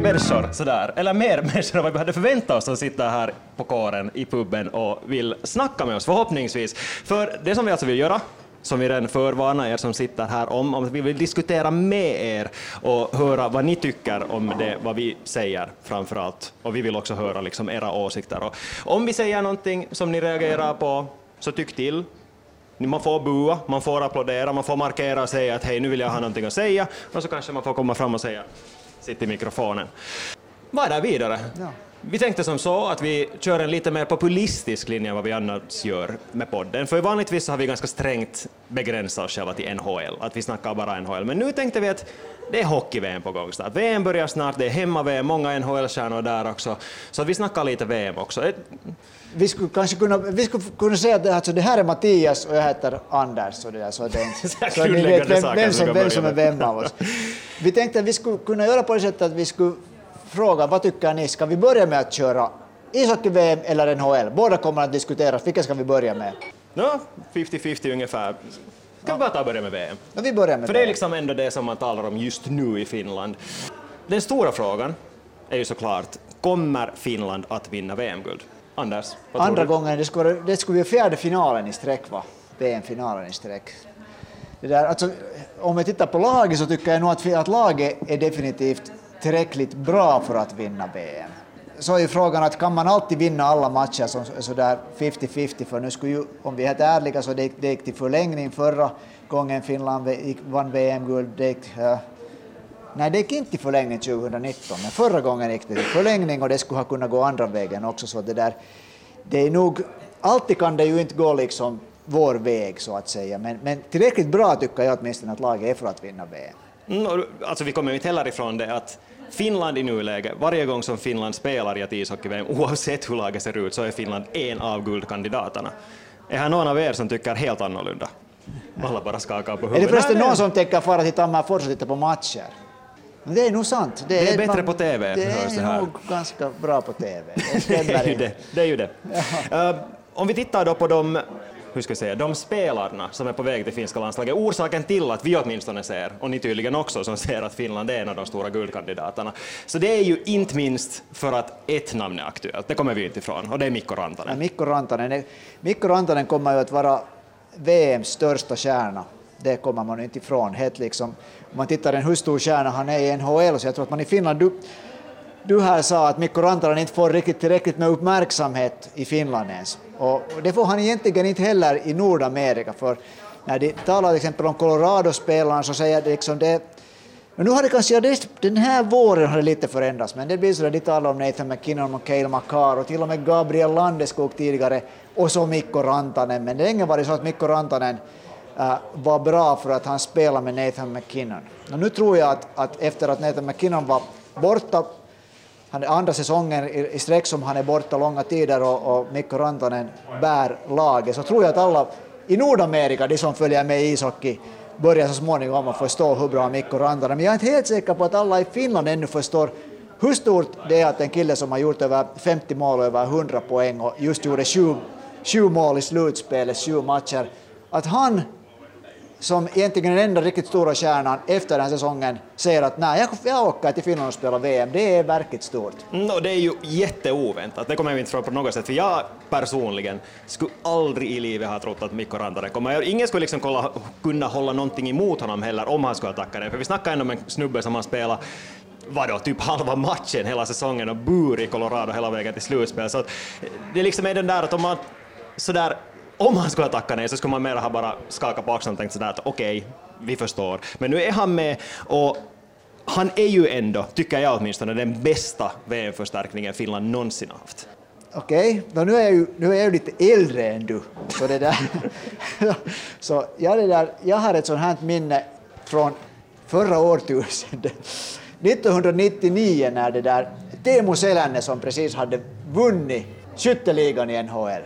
mycket människor sådär, eller mer människor än vad vi hade förväntat oss som sitter här på kåren i puben och vill snacka med oss förhoppningsvis. För det som vi alltså vill göra som vi redan förvarnar er som sitter här om, om att vi vill diskutera med er och höra vad ni tycker om det, vad vi säger framför allt. Och vi vill också höra liksom era åsikter. Och om vi säger någonting som ni reagerar på, så tyck till. Man får bua, man får applådera, man får markera och säga att hej, nu vill jag ha någonting att säga, och så kanske man får komma fram och säga sitt i mikrofonen. Vad är vidare? Ja. Vi tänkte som så att vi kör en lite mer populistisk linje än vad vi annars gör med podden, för vanligtvis har vi ganska strängt begränsat oss själva till NHL, att vi snackar bara NHL, men nu tänkte vi att det är hockey-VM på gång snart. VM börjar snart, det är hemma-VM, många NHL-stjärnor där också, så vi snackar lite VM också. Vi skulle kanske kunna, vi skulle kunna säga att alltså, det här är Mattias och jag heter Anders, och det där, så, det är så ni vet vem, vem, som, vem som är vem av oss. Vi tänkte att vi skulle kunna göra på det sättet att vi skulle fråga vad tycker ni, ska vi börja med att köra ishockey-VM eller NHL? Båda kommer att diskuteras, vilka ska vi börja med? No, 50-50 ungefär. Ska vi bara ta och börja med VM? Ja, vi börjar med För det är liksom ändå det som man talar om just nu i Finland. Den stora frågan är ju såklart, kommer Finland att vinna VM-guld? Anders? Andra gången, det skulle, det skulle bli fjärde finalen i sträck va? VM-finalen i sträck. Det där, alltså, om vi tittar på laget så tycker jag nog att, att laget är definitivt tillräckligt bra för att vinna VM. Så är ju frågan att kan man alltid vinna alla matcher som sådär 50-50 för nu skulle ju, om vi är helt ärliga så det, det gick till förlängning förra gången Finland vann VM-guld. Det gick, uh, nej, det gick inte till förlängning 2019, men förra gången gick det till förlängning och det skulle ha kunnat gå andra vägen också. Så det där, det är nog, alltid kan det ju inte gå liksom vår väg så att säga, men, men tillräckligt bra tycker jag åtminstone att laget är för att vinna VM. Mm, alltså vi kommer inte heller ifrån det att Finland i nuläget, varje gång som Finland spelar i ett ishockey-VM, oavsett hur laget ser ut, så är Finland en av guldkandidaterna. Är här någon av er som tycker helt annorlunda? Alla bara skakar på huvudet. Är det förresten någon som tänker fara till Tammerfors och titta på matcher? Det är nog sant. Det, det är, bättre man, på TV. Det är nog ganska bra på TV. Det, det är ju det. det, är ju det. Uh, om vi tittar då på de hur ska jag säga, de spelarna som är på väg till finska landslaget, orsaken till att vi åtminstone ser, och ni tydligen också som ser att Finland är en av de stora guldkandidaterna, så det är ju inte minst för att ett namn är aktuellt, det kommer vi inte ifrån, och det är Mikko Rantanen. Ja, Mikko Rantanen, Mikko Rantanen kommer ju att vara VMs största stjärna, det kommer man inte ifrån. Helt liksom, om man tittar på hur stor stjärna han är i NHL, så jag tror att man i Finland, du, du här sa att Mikko Rantanen inte får riktigt tillräckligt med uppmärksamhet i Finland ens. Och det får han egentligen inte heller i Nordamerika, för när de talar till exempel om Colorado-spelarna så säger de liksom det men nu har det kanske, den här våren har det lite förändrats, men det blir så att de talar om Nathan McKinnon och Cale Makar och till och med Gabriel Landeskog tidigare och så Mikko Rantanen, men det har länge varit så att Mikko Rantanen Äh, var bra för att han spelade med Nathan McKinnon. Och nu tror jag att, att efter att Nathan McKinnon var borta han är andra säsongen i, i sträck som han är borta långa tider och, och Mikko Rantanen bär laget, så tror jag att alla i Nordamerika, de som följer med i ishockey, börjar så småningom att förstå hur bra Mikko Rantanen Men jag är inte helt säker på att alla i Finland ännu förstår hur stort det är att en kille som har gjort över 50 mål och över 100 poäng och just gjorde sju, sju mål i slutspelet, sju matcher, att han som egentligen är den enda riktigt stora stjärnan efter den här säsongen säger att nej, jag, jag åker till Finland och spelar VM. Det är verkligt stort. Mm, no, det är ju jätteoväntat, det kommer jag inte från på något sätt, för jag personligen skulle aldrig i livet ha trott att Mikko Rantanen kommer. Ingen skulle liksom kolla, kunna hålla någonting emot honom heller om han skulle attacka det, för vi snackar ändå om en snubbe som har spelat vadå, typ halva matchen hela säsongen och bur i Colorado hela vägen till slutspel. Så det liksom är den där att om man sådär om han skulle ha tackat nej så skulle man mer ha bara skakat på axlarna och tänkt sådär att okej, okay, vi förstår. Men nu är han med och han är ju ändå, tycker jag åtminstone, den bästa VM-förstärkningen Finland någonsin haft. Okej, okay. nu, är jag ju, nu är jag ju lite äldre än du. Så, det där. så jag, det där, jag har ett sånt här minne från förra årtusendet. 1999 när det där Teemu Selänne som precis hade vunnit skytteligan i NHL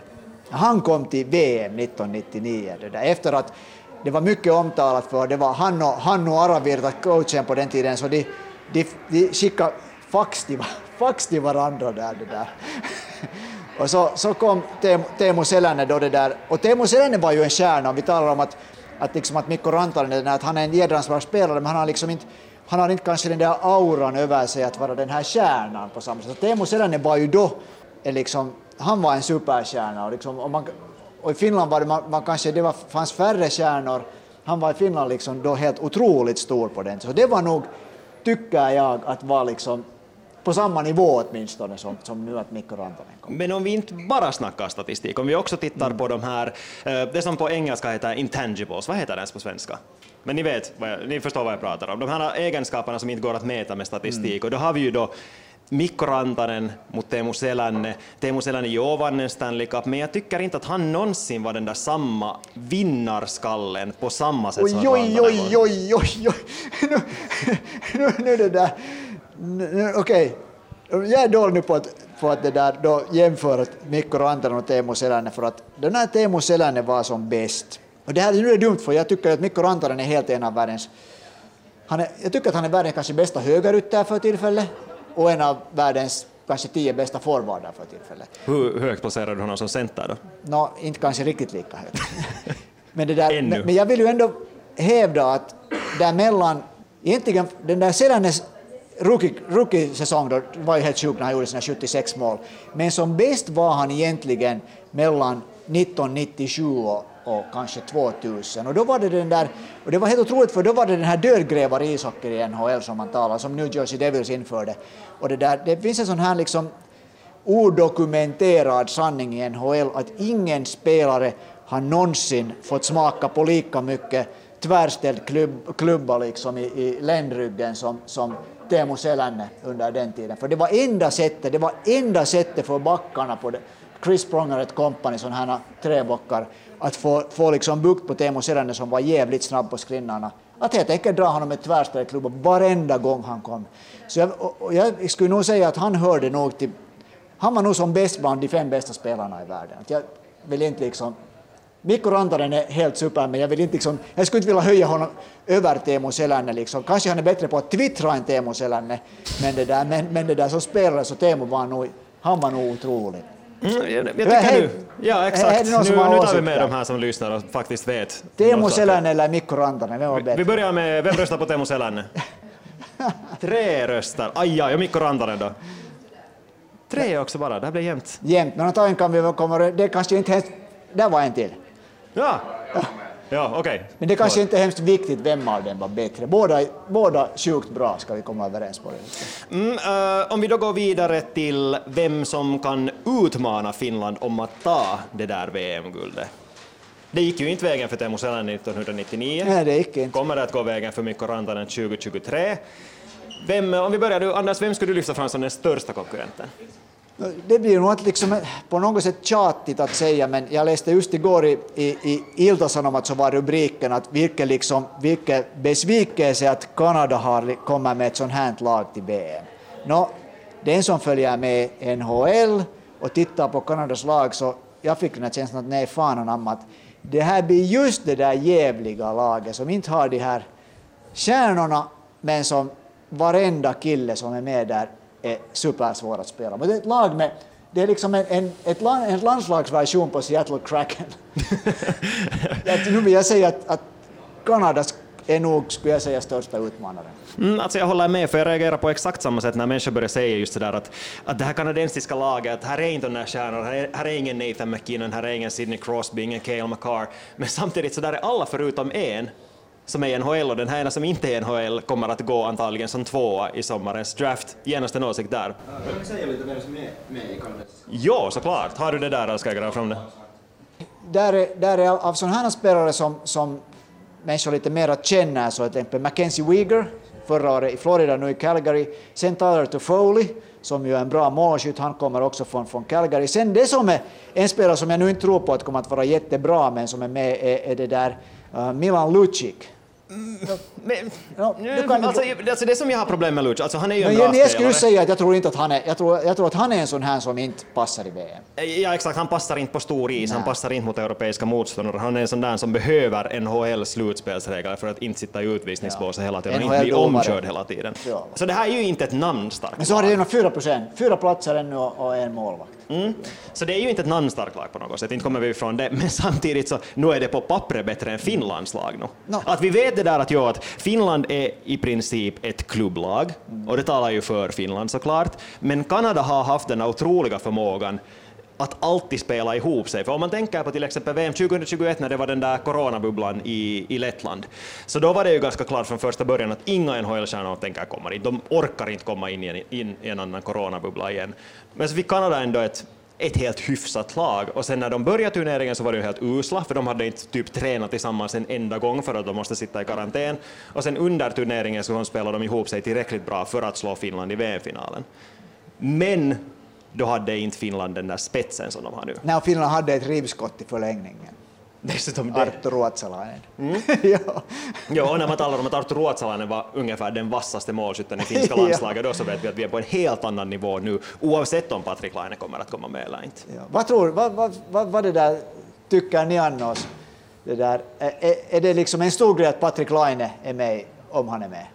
han kom till VM 1999, det där, efter att det var mycket omtalat för det var han och, han och Aravirta, coachen på den tiden, så de, de, de skickade fax till, fax till varandra där. Det där. Och så, så kom Teemu, Teemu Selänne då det där, och Teemu Selänne var ju en stjärna, om vi talar om att, att, liksom att Mikko Rantanen, att han är en jädrans bra spelare, men han har liksom inte han har inte kanske den där auran över sig att vara den här stjärnan på samma sätt. Teemu Selänne var ju då, en liksom, han var en superstjärna och, liksom, och, man, och i Finland var det, man, man kanske, det var, fanns färre stjärnor, han var i Finland liksom då helt otroligt stor på den. Så det var nog, tycker jag, att vara liksom på samma nivå åtminstone som, som nu att Mikko Rantanen kom. Men om vi inte bara snackar statistik, om vi också tittar mm. på de här, eh, det som på engelska heter intangibles, vad heter det ens på svenska? Men ni vet, ni förstår vad jag pratar om, de här egenskaperna som inte går att mäta med statistik, mm. och då har vi ju då Mikko Rantanen mot Teemu Selänne. Teemu Selänne jo vann en Stanley Cup, men jag tycker inte att han någonsin var den där samma vinnarskallen på samma sätt oj, som oj, Rantanen oj, oj, oj, oj, nu, nu, nu det där, okej, okay. jag är dålig nu på att, på att det där, då jämföra Mikko Rantanen och Teemu Selänne, för att den här Teemu Selänne var som bäst, och det här nu är dumt, för jag tycker att Mikko Rantanen är helt en av världens han är, jag tycker att han är världens kanske bästa högerytter för tillfället och en av världens kanske tio bästa forwardar för tillfället. Hur högt placerar du honom som center då? No, inte kanske riktigt lika högt. men, det där, men, men, jag vill ju ändå hävda att däremellan, egentligen den där Sedanes rookie-säsong rookie var ju helt sjuk när han gjorde sina 76 mål, men som bäst var han egentligen mellan 1997 och och kanske 2000. Och då var det den där, och det var helt otroligt för då var det den här dödgrävar ishockey i NHL som man talar som New Jersey Devils införde. Och det, där, det finns en sån här liksom odokumenterad sanning i NHL att ingen spelare har någonsin fått smaka på lika mycket tvärställd klubb, klubba liksom i, i ländryggen som, som Teemu Selänne under den tiden. För det var enda sättet, det var enda sättet för backarna på det, Chris Pronger ett kompani, sådana här träbockar, att få, få liksom bukt på Teemu Selänne som var jävligt snabb på skrinnarna. Att helt enkelt dra honom med tvärställklubba varenda gång han kom. Så jag, jag skulle nog säga att han hörde nog till... Han var nog som bäst bland de fem bästa spelarna i världen. Att jag vill inte liksom... Mikko Rantanen är helt super, men jag vill inte liksom... Jag skulle inte vilja höja honom över Teemu Selänne liksom. Kanske han är bättre på att twittra än Teemu Selänne, men det där, men, men det där som spelare så Teemu var nog... Han var nog otrolig. Mm, jag, tycker nu, ja exakt, nu, nu tar vi med de här som lyssnar och faktiskt vet. Teemu Selänne eller Mikko Rantanen, vem var bättre? Vi börjar med, vem röstar på Teemu Selänne? Tre röstar, aj ja, och Mikko Rantanen då? Tre också bara, det här blir jämnt. Jämnt, men antagligen kan vi komma, det kanske inte helt, där var en till. Ja, Ja. Okay. Men det kanske inte är hemskt viktigt vem av dem var bättre. Båda, båda sjukt bra ska vi komma överens på. Det. Mm, uh, om vi då går vidare till vem som kan utmana Finland om att ta det där VM-guldet. Det gick ju inte vägen för Teemu Selänne 1999. Nej, det gick inte. Kommer det att gå vägen för Mikko Rantanen 2023? Vem, om vi börjar, du, Anders, vem skulle du lyfta fram som den största konkurrenten? Det blir nog liksom eh, på något sätt tjatigt att säga, men jag läste just igår i, i, i Ilta-Sanomat så var rubriken att vilken, liksom, vilke besvikelse att Kanada har kommit med ett sånt här lag till VM. No, den som följer med NHL och tittar på Kanadas lag så jag fick den här känslan att nej, fan anamma att det här blir just det där jävliga laget som inte har de här stjärnorna men som varenda kille som är med där är supersvår att spela. Men det är ett lag med det är liksom en, en, ett land, en landslagsversion på Seattle Kraken. nu vill jag säga att, att Kanada är nog, skulle jag säga, största utmanaren. Mm, alltså jag håller med, för jag reagerar på exakt samma sätt när människor börjar säga just sådär att, att det här kanadensiska laget, här är inte de där stjärnorna, här är, här är ingen Nathan McKinnon, här är ingen Sidney Crosby, ingen Cale McCarr, men samtidigt så där är alla förutom en som är NHL och den här ena som inte är NHL kommer att gå antagligen som tvåa i sommarens draft. Genast en åsikt där. Kan du säga lite vem som är med i Kanadas? Jo, såklart. Har du det där ska jag gräva fram det? Där är, där är av sådana här spelare som, som människor lite mer känner, så till exempel Mackenzie Weegar, förra året i Florida, nu i Calgary. Sen Tyler Toffoli, som ju är en bra målskytt, han kommer också från, från Calgary. Sen det som är en spelare som jag nu inte tror på att kommer att vara jättebra, men som är med, är, är det där uh, Milan Lucic men, ja, kan, alltså, alltså, det som jag har problem med Luch, alltså han är ju en men, bra men jag skulle säga att jag tror inte att han är, jag tror, jag tror att han är en sån här som inte passar i VM. Ja exakt, han passar inte på stor is, Nej. han passar inte mot europeiska motståndare. Han är en sån där som behöver NHL slutspelsregler för att inte sitta i utvisningsbåset ja. hela tiden och inte bli omkörd hela tiden. Ja. Så det här är ju inte ett namnstarkt Men så har det ju fyra procent, fyra platser ännu och en målvakt. Mm. Så det är ju inte ett namnstarkt lag på något sätt, inte kommer vi ifrån det, men samtidigt så nu är det på pappret bättre än Finlands lag nu. No. Att vi vet det där att, ja, att Finland är i princip ett klubblag, och det talar ju för Finland såklart, men Kanada har haft den otroliga förmågan att alltid spela ihop sig. För om man tänker på till exempel VM 2021 när det var den där coronabubblan i, i Lettland, så då var det ju ganska klart från första början att inga NHL-stjärnor tänker komma dit. De orkar inte komma in i en, in i en annan coronabubbla igen. Men så fick Kanada ändå ett ett helt hyfsat lag. Och sen när de började turneringen så var de ju helt usla, för de hade inte typ tränat tillsammans en enda gång för att de måste sitta i karantän. Och sen under turneringen så spelade de ihop sig tillräckligt bra för att slå Finland i VM-finalen. Men då hade inte Finland den där spetsen som de har nu. Nej, Finland hade ett rivskott i förlängningen. Arttu Ruotsalainen. Mm. ja. Ja, och när man talar om att Arttu Ruotsalainen var ungefär den vassaste målskytten i finska Ja. landslaget, då så vet vi att vi är på en helt annan nivå nu, oavsett om Patrik Laine kommer att komma med eller inte. Ja. Vad tror vad, vad, vad, vad det där tycker ni annars? Det där, är, är- det liksom en stor grej att Patrik Laine är med om han är med?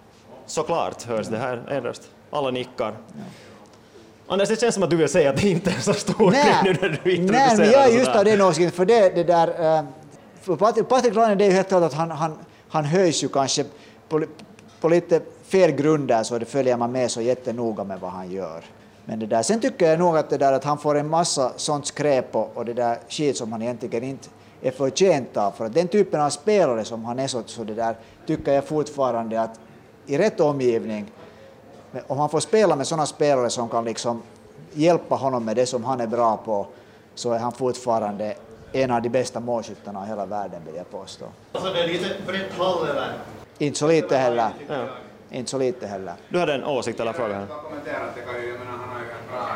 Såklart hörs det här endast. Alla nickar. Anders, det känns som att du vill säga att det inte är så stor grej nu när du nej, introducerar men jag är just av den åsikten, för det, det där... eh, För Patrik, Patrik Laine, det är ju helt klart att han, han, han höjs ju kanske på, på lite fel grunder så det följer man med så jättenoga med vad han gör. Men det där, sen tycker jag nog att, det där, att han får en massa sånt skräp och, och det där skit som han egentligen inte är förtjänt av. För att den typen av spelare som han är så, så det där tycker jag fortfarande att i rätt omgivning om han får spela med sådana spelare som kan liksom hjälpa honom med det som han är bra på så är han fortfarande en av de bästa målskyttarna i hela världen vill jag påstå. Alltså det är lite brett hall över. Inte så lite heller. Ja. Inte så lite heller. Du hade en åsikt eller fråga? Jag kommenterar att det kan ju, jag menar han har ju en bra,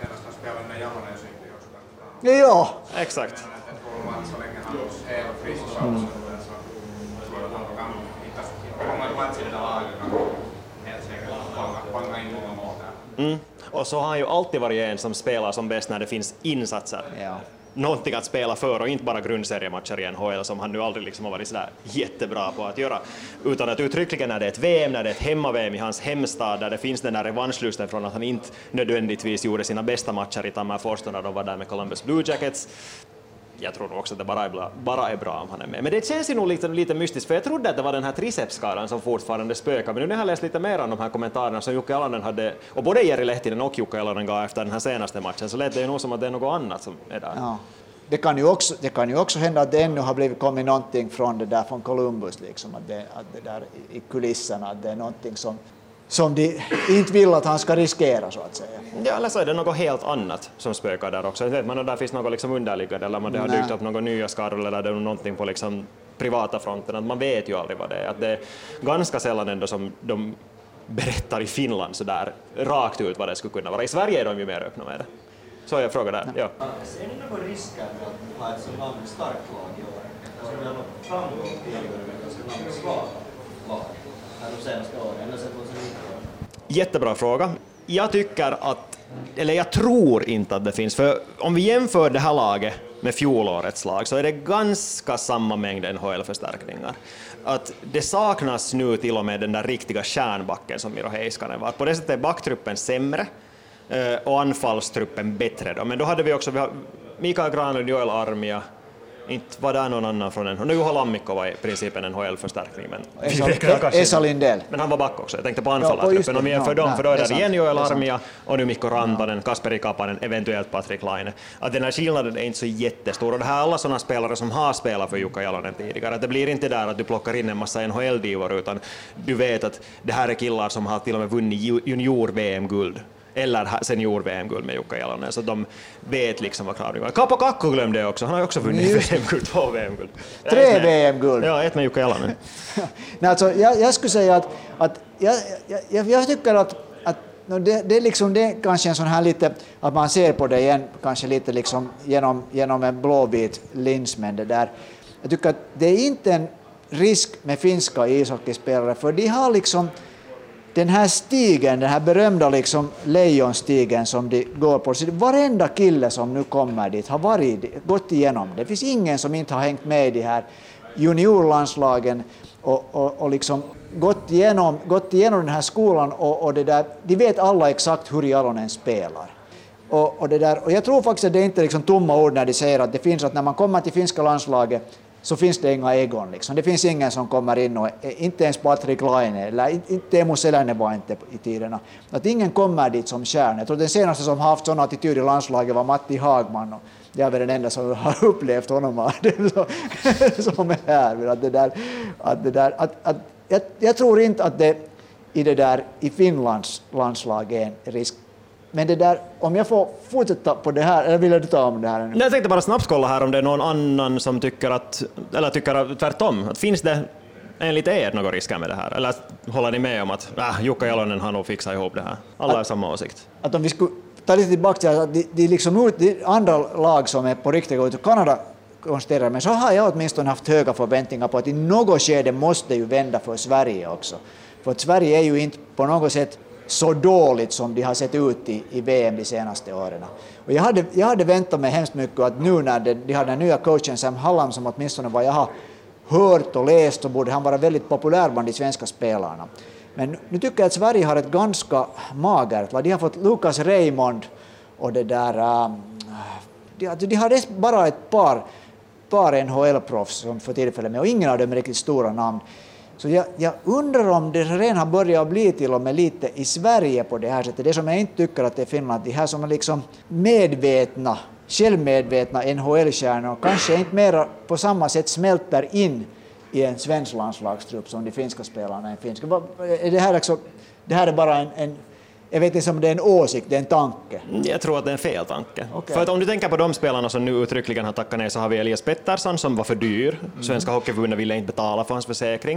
senast han spelade med Jalonen så gick det ju också ganska bra. Ja, Exakt. Men Mm. Och så har han ju alltid varit en som spelar som bäst när det finns insatser. Ja. Någonting att spela för och inte bara grundseriematcher i NHL som han nu aldrig liksom har varit sådär jättebra på att göra. Utan att uttryckligen när det är ett VM, när det är ett hemma-VM i hans hemstad, där det finns den där revanschlusten från att han inte nödvändigtvis gjorde sina bästa matcher i Tammerfors när de var där med Columbus Blue Jackets. Jag tror nog också att det bara är, bra, bara är bra om han är med. Men det känns ju nog lite, lite mystiskt, för jag trodde att det var den här tricepsskadan som fortfarande spökar. Men nu när jag har läst lite mer om de här kommentarerna som Jukka Jalonen hade, och både Jeri Lehtinen och Jukka Jalonen gav efter den här senaste matchen, så lät det ju nog som att det är något annat som är där. ja. Det kan, ju också, det kan ju också hända att det ännu har blivit kommit någonting från det där från Columbus, liksom, att, det, att det där i kulisserna, att det är någonting som, som de inte vill att han ska riskera så att säga. Ja, eller så är det något helt annat som spökar där också. Inte vet man om där finns något liksom underliggande eller om det har dykt upp några nya skador eller det är någonting på liksom privata fronten. Att man vet ju aldrig vad det är. Att det är ganska sällan ändå som de berättar i Finland så där rakt ut vad det skulle kunna vara. I Sverige är de ju mer öppna med det. Så jag frågar där. Ja. Ser ni några risker med att ha ett så namn starkt lag i år? Eftersom vi har nått framgång tidigare med ganska namnsvaga lag här de senaste åren, 2019. Jättebra fråga. Jag tycker att, eller jag tror inte att det finns, för om vi jämför det här laget med fjolårets lag så är det ganska samma mängd NHL-förstärkningar. Att det saknas nu till och med den där riktiga kärnbacken som Miro Heiskanen var. På det sättet är backtruppen sämre eh, och anfallstruppen bättre. Då. Men då hade vi också vi har Mikael Granlund, Joel Armia, inte var där någon annan från NHL. Nu Juho Lammikko var i princip en NHL-förstärkning, men Esa. Lindell. Men han var back också. Jag tänkte på anfallartruppen. Om vi jämför dem, för då är det igen Joel. Armia och nu Mikko Rantanen, Kasperi Kapanen, eventuellt Patrik Laine. Att den här skillnaden är inte så jättestor. Och det här är alla sådana spelare som har spelat för Jukka Jalonen tidigare. Att det blir inte där att du plockar in en massa NHL-divor, utan du vet att det här är killar som har till och med vunnit ju- junior-VM-guld eller senior-VM-guld med Jukka Jalonen, så de vet liksom vad kraven är. Kapo Kakko glömde jag också, han har också vunnit VM-guld, två VM-guld. Tre VM-guld. Ja, ett med Jukka Jalonen. Nej, alltså, jag, jag skulle säga att, att jag, jag, jag, jag tycker att, att no, det, det är liksom det är kanske en sån här lite, att man ser på det igen, kanske lite liksom genom, genom en blåvit lins, men det där. Jag tycker att det är inte en risk med finska ishockeyspelare, för de har liksom den här stigen, den här berömda liksom lejonstigen som de går på, så varenda kille som nu kommer dit har varit, gått igenom. Det finns ingen som inte har hängt med i de här juniorlandslagen och, och, och liksom gått igenom, gått igenom den här skolan och, och det där, de vet alla exakt hur Jalonen spelar. Och, och, det där, och jag tror faktiskt att det är inte liksom tomma ord när de säger att det finns att när man kommer till finska landslaget så finns det inga Egon. Liksom. Det finns ingen som kommer in, och, inte ens Patrik Laine, eller inte Teemu Selänne var inte i tiderna. Att ingen kommer dit som stjärna. Jag tror den senaste som har haft sån attityd i landslaget var Matti Hagman. Och jag är väl den enda som har upplevt honom som är här. Att det där, att det där, att, att, jag, jag tror inte att det i, det där, i Finlands landslag är en risk men det där, om jag får fortsätta på det här, eller vill du ta om det här? Jag tänkte bara snabbt kolla här om det är någon annan som tycker att, eller tycker tvärtom, att finns det enligt er några risker med det här? Eller håller ni med om att äh, Jukka Jalonen har nog fixat ihop det här? Alla har samma åsikt. Att om vi skulle ta lite tillbaka till att det är liksom de andra lag som är på riktigt ut, Kanada konstaterar, men så har jag åtminstone haft höga förväntningar på att i något skede måste det ju vända för Sverige också. För att Sverige är ju inte på något sätt så dåligt som de har sett ut i, i VM de senaste åren. Och jag, hade, jag hade väntat mig hemskt mycket att nu när de, de har den nya coachen Sam Hallam som åtminstone vad jag har hört och läst så borde han vara väldigt populär bland de svenska spelarna. Men nu tycker jag att Sverige har ett ganska magert lag. De har fått Lukas Raymond och det där... Äh, de, alltså de har bara ett par, par NHL-proffs som för tillfället med och ingen av dem är riktigt stora namn. Så jag, jag, undrar om det redan har börjat bli till och med lite i Sverige på det här sättet. Det som jag inte tycker att det är Finland, de här som är liksom medvetna, självmedvetna NHL-stjärnor kanske inte mer på samma sätt smälter in i en svensk landslagstrupp som de finska spelarna är en finska. Är det, här liksom, det här är bara en, en jag vet inte om det är en åsikt, det är en tanke. Jag tror att det är en fel tanke. Okay. För att om du tänker på de spelarna som nu uttryckligen har tackat nej så har vi Elias Pettersson som var för dyr. Mm. Svenska Hockeyförbundet ville inte betala för hans försäkring.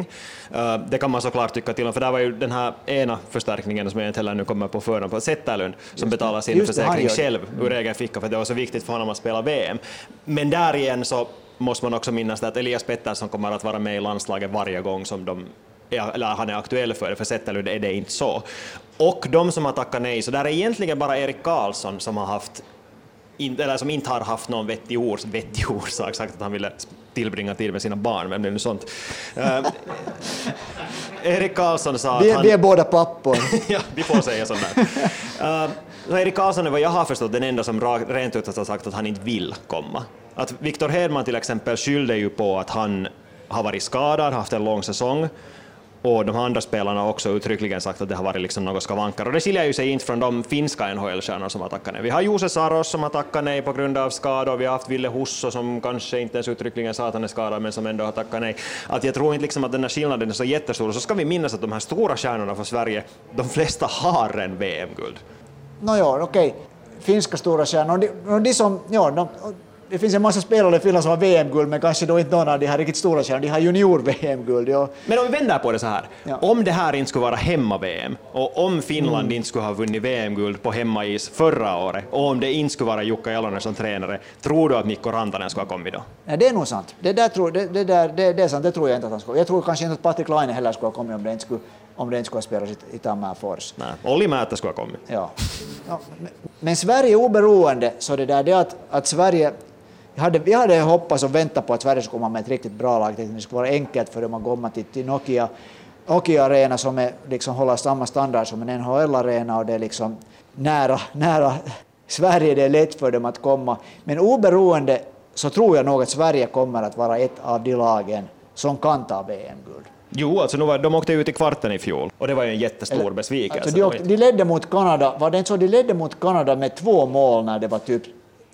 Uh, det kan man såklart tycka till om, för där var ju den här ena förstärkningen som jag inte heller nu kommer på förhand på, Zetterlund, som betalar sin försäkring det, själv ur egen ficka för det var så viktigt för honom att spela VM. Men där igen så måste man också minnas att Elias Pettersson kommer att vara med i landslaget varje gång som de eller han är aktuell för det, för Zetterlund är det inte så. Och de som har tackat nej, så där är egentligen bara Erik Karlsson som har haft eller som inte har haft någon vettig, ors, vettig orsak, sagt att han ville tillbringa tid med sina barn, men det är nu sånt. Uh, Erik Karlsson sa att vi, han... Vi är båda pappor. ja, vi får säga sånt där. Uh, Erik Karlsson är vad jag har förstått den enda som rent ut har sagt att han inte vill komma. Att Viktor Hedman till exempel skyllde ju på att han har varit skadad, haft en lång säsong, och de andra spelarna har också uttryckligen sagt att det har varit liksom något skavankar. Och det skiljer ju sig inte från de finska NHL-stjärnor som har tackat nej. Vi har Jose Saros som har tackat nej på grund av skador, vi har haft Ville Husso som kanske inte ens uttryckligen sa att han är skadad men som ändå har tackat nej. Att jag tror inte liksom att den här skillnaden är så jättestor. Så ska vi minnas att de här stora stjärnorna för Sverige, de flesta har en VM-guld. Nåja, no, okej. Okay. Finska stora stjärnor, de, de som, ja, de, det finns en massa spelare i Finland som har VM-guld, men kanske då inte någon av de här riktigt stora stjärnorna. De har junior-VM-guld. Ja. Men om vi vänder på det så här. Ja. Om det här inte skulle vara hemma-VM, och om Finland mm. inte skulle ha vunnit VM-guld på hemmais förra året, och om det inte skulle vara Jukka Jalonen som tränare, tror du att Mikko Rantanen skulle ha kommit då? Ja, det är nog sant. Det, där tror, det, det, där, det, det är sant, det tror jag inte att han skulle. Jag tror kanske inte att Patrik Laine heller skulle ha kommit om det inte skulle om det inte skulle ha spelats i, Tammerfors. Nej, Olli Määttä skulle ha kommit. Ja. ja men, men Sverige oberoende, så det där det att, att Sverige jag hade, jag hade hoppats och väntat på att Sverige skulle komma med ett riktigt bra lag. Det skulle vara enkelt för dem att komma till, till Nokia, Nokia Arena som är, liksom, håller samma standard som en NHL-arena och det är liksom nära, nära Sverige, det är lätt för dem att komma. Men oberoende så tror jag nog att Sverige kommer att vara ett av de lagen som kan ta VM-guld. Jo, alltså nu var, de åkte ut i kvarten i fjol och det var ju en jättestor Eller, besvikelse. Alltså de, åkte, de ledde mot Kanada, var det inte så? De ledde mot Kanada med två mål när det var typ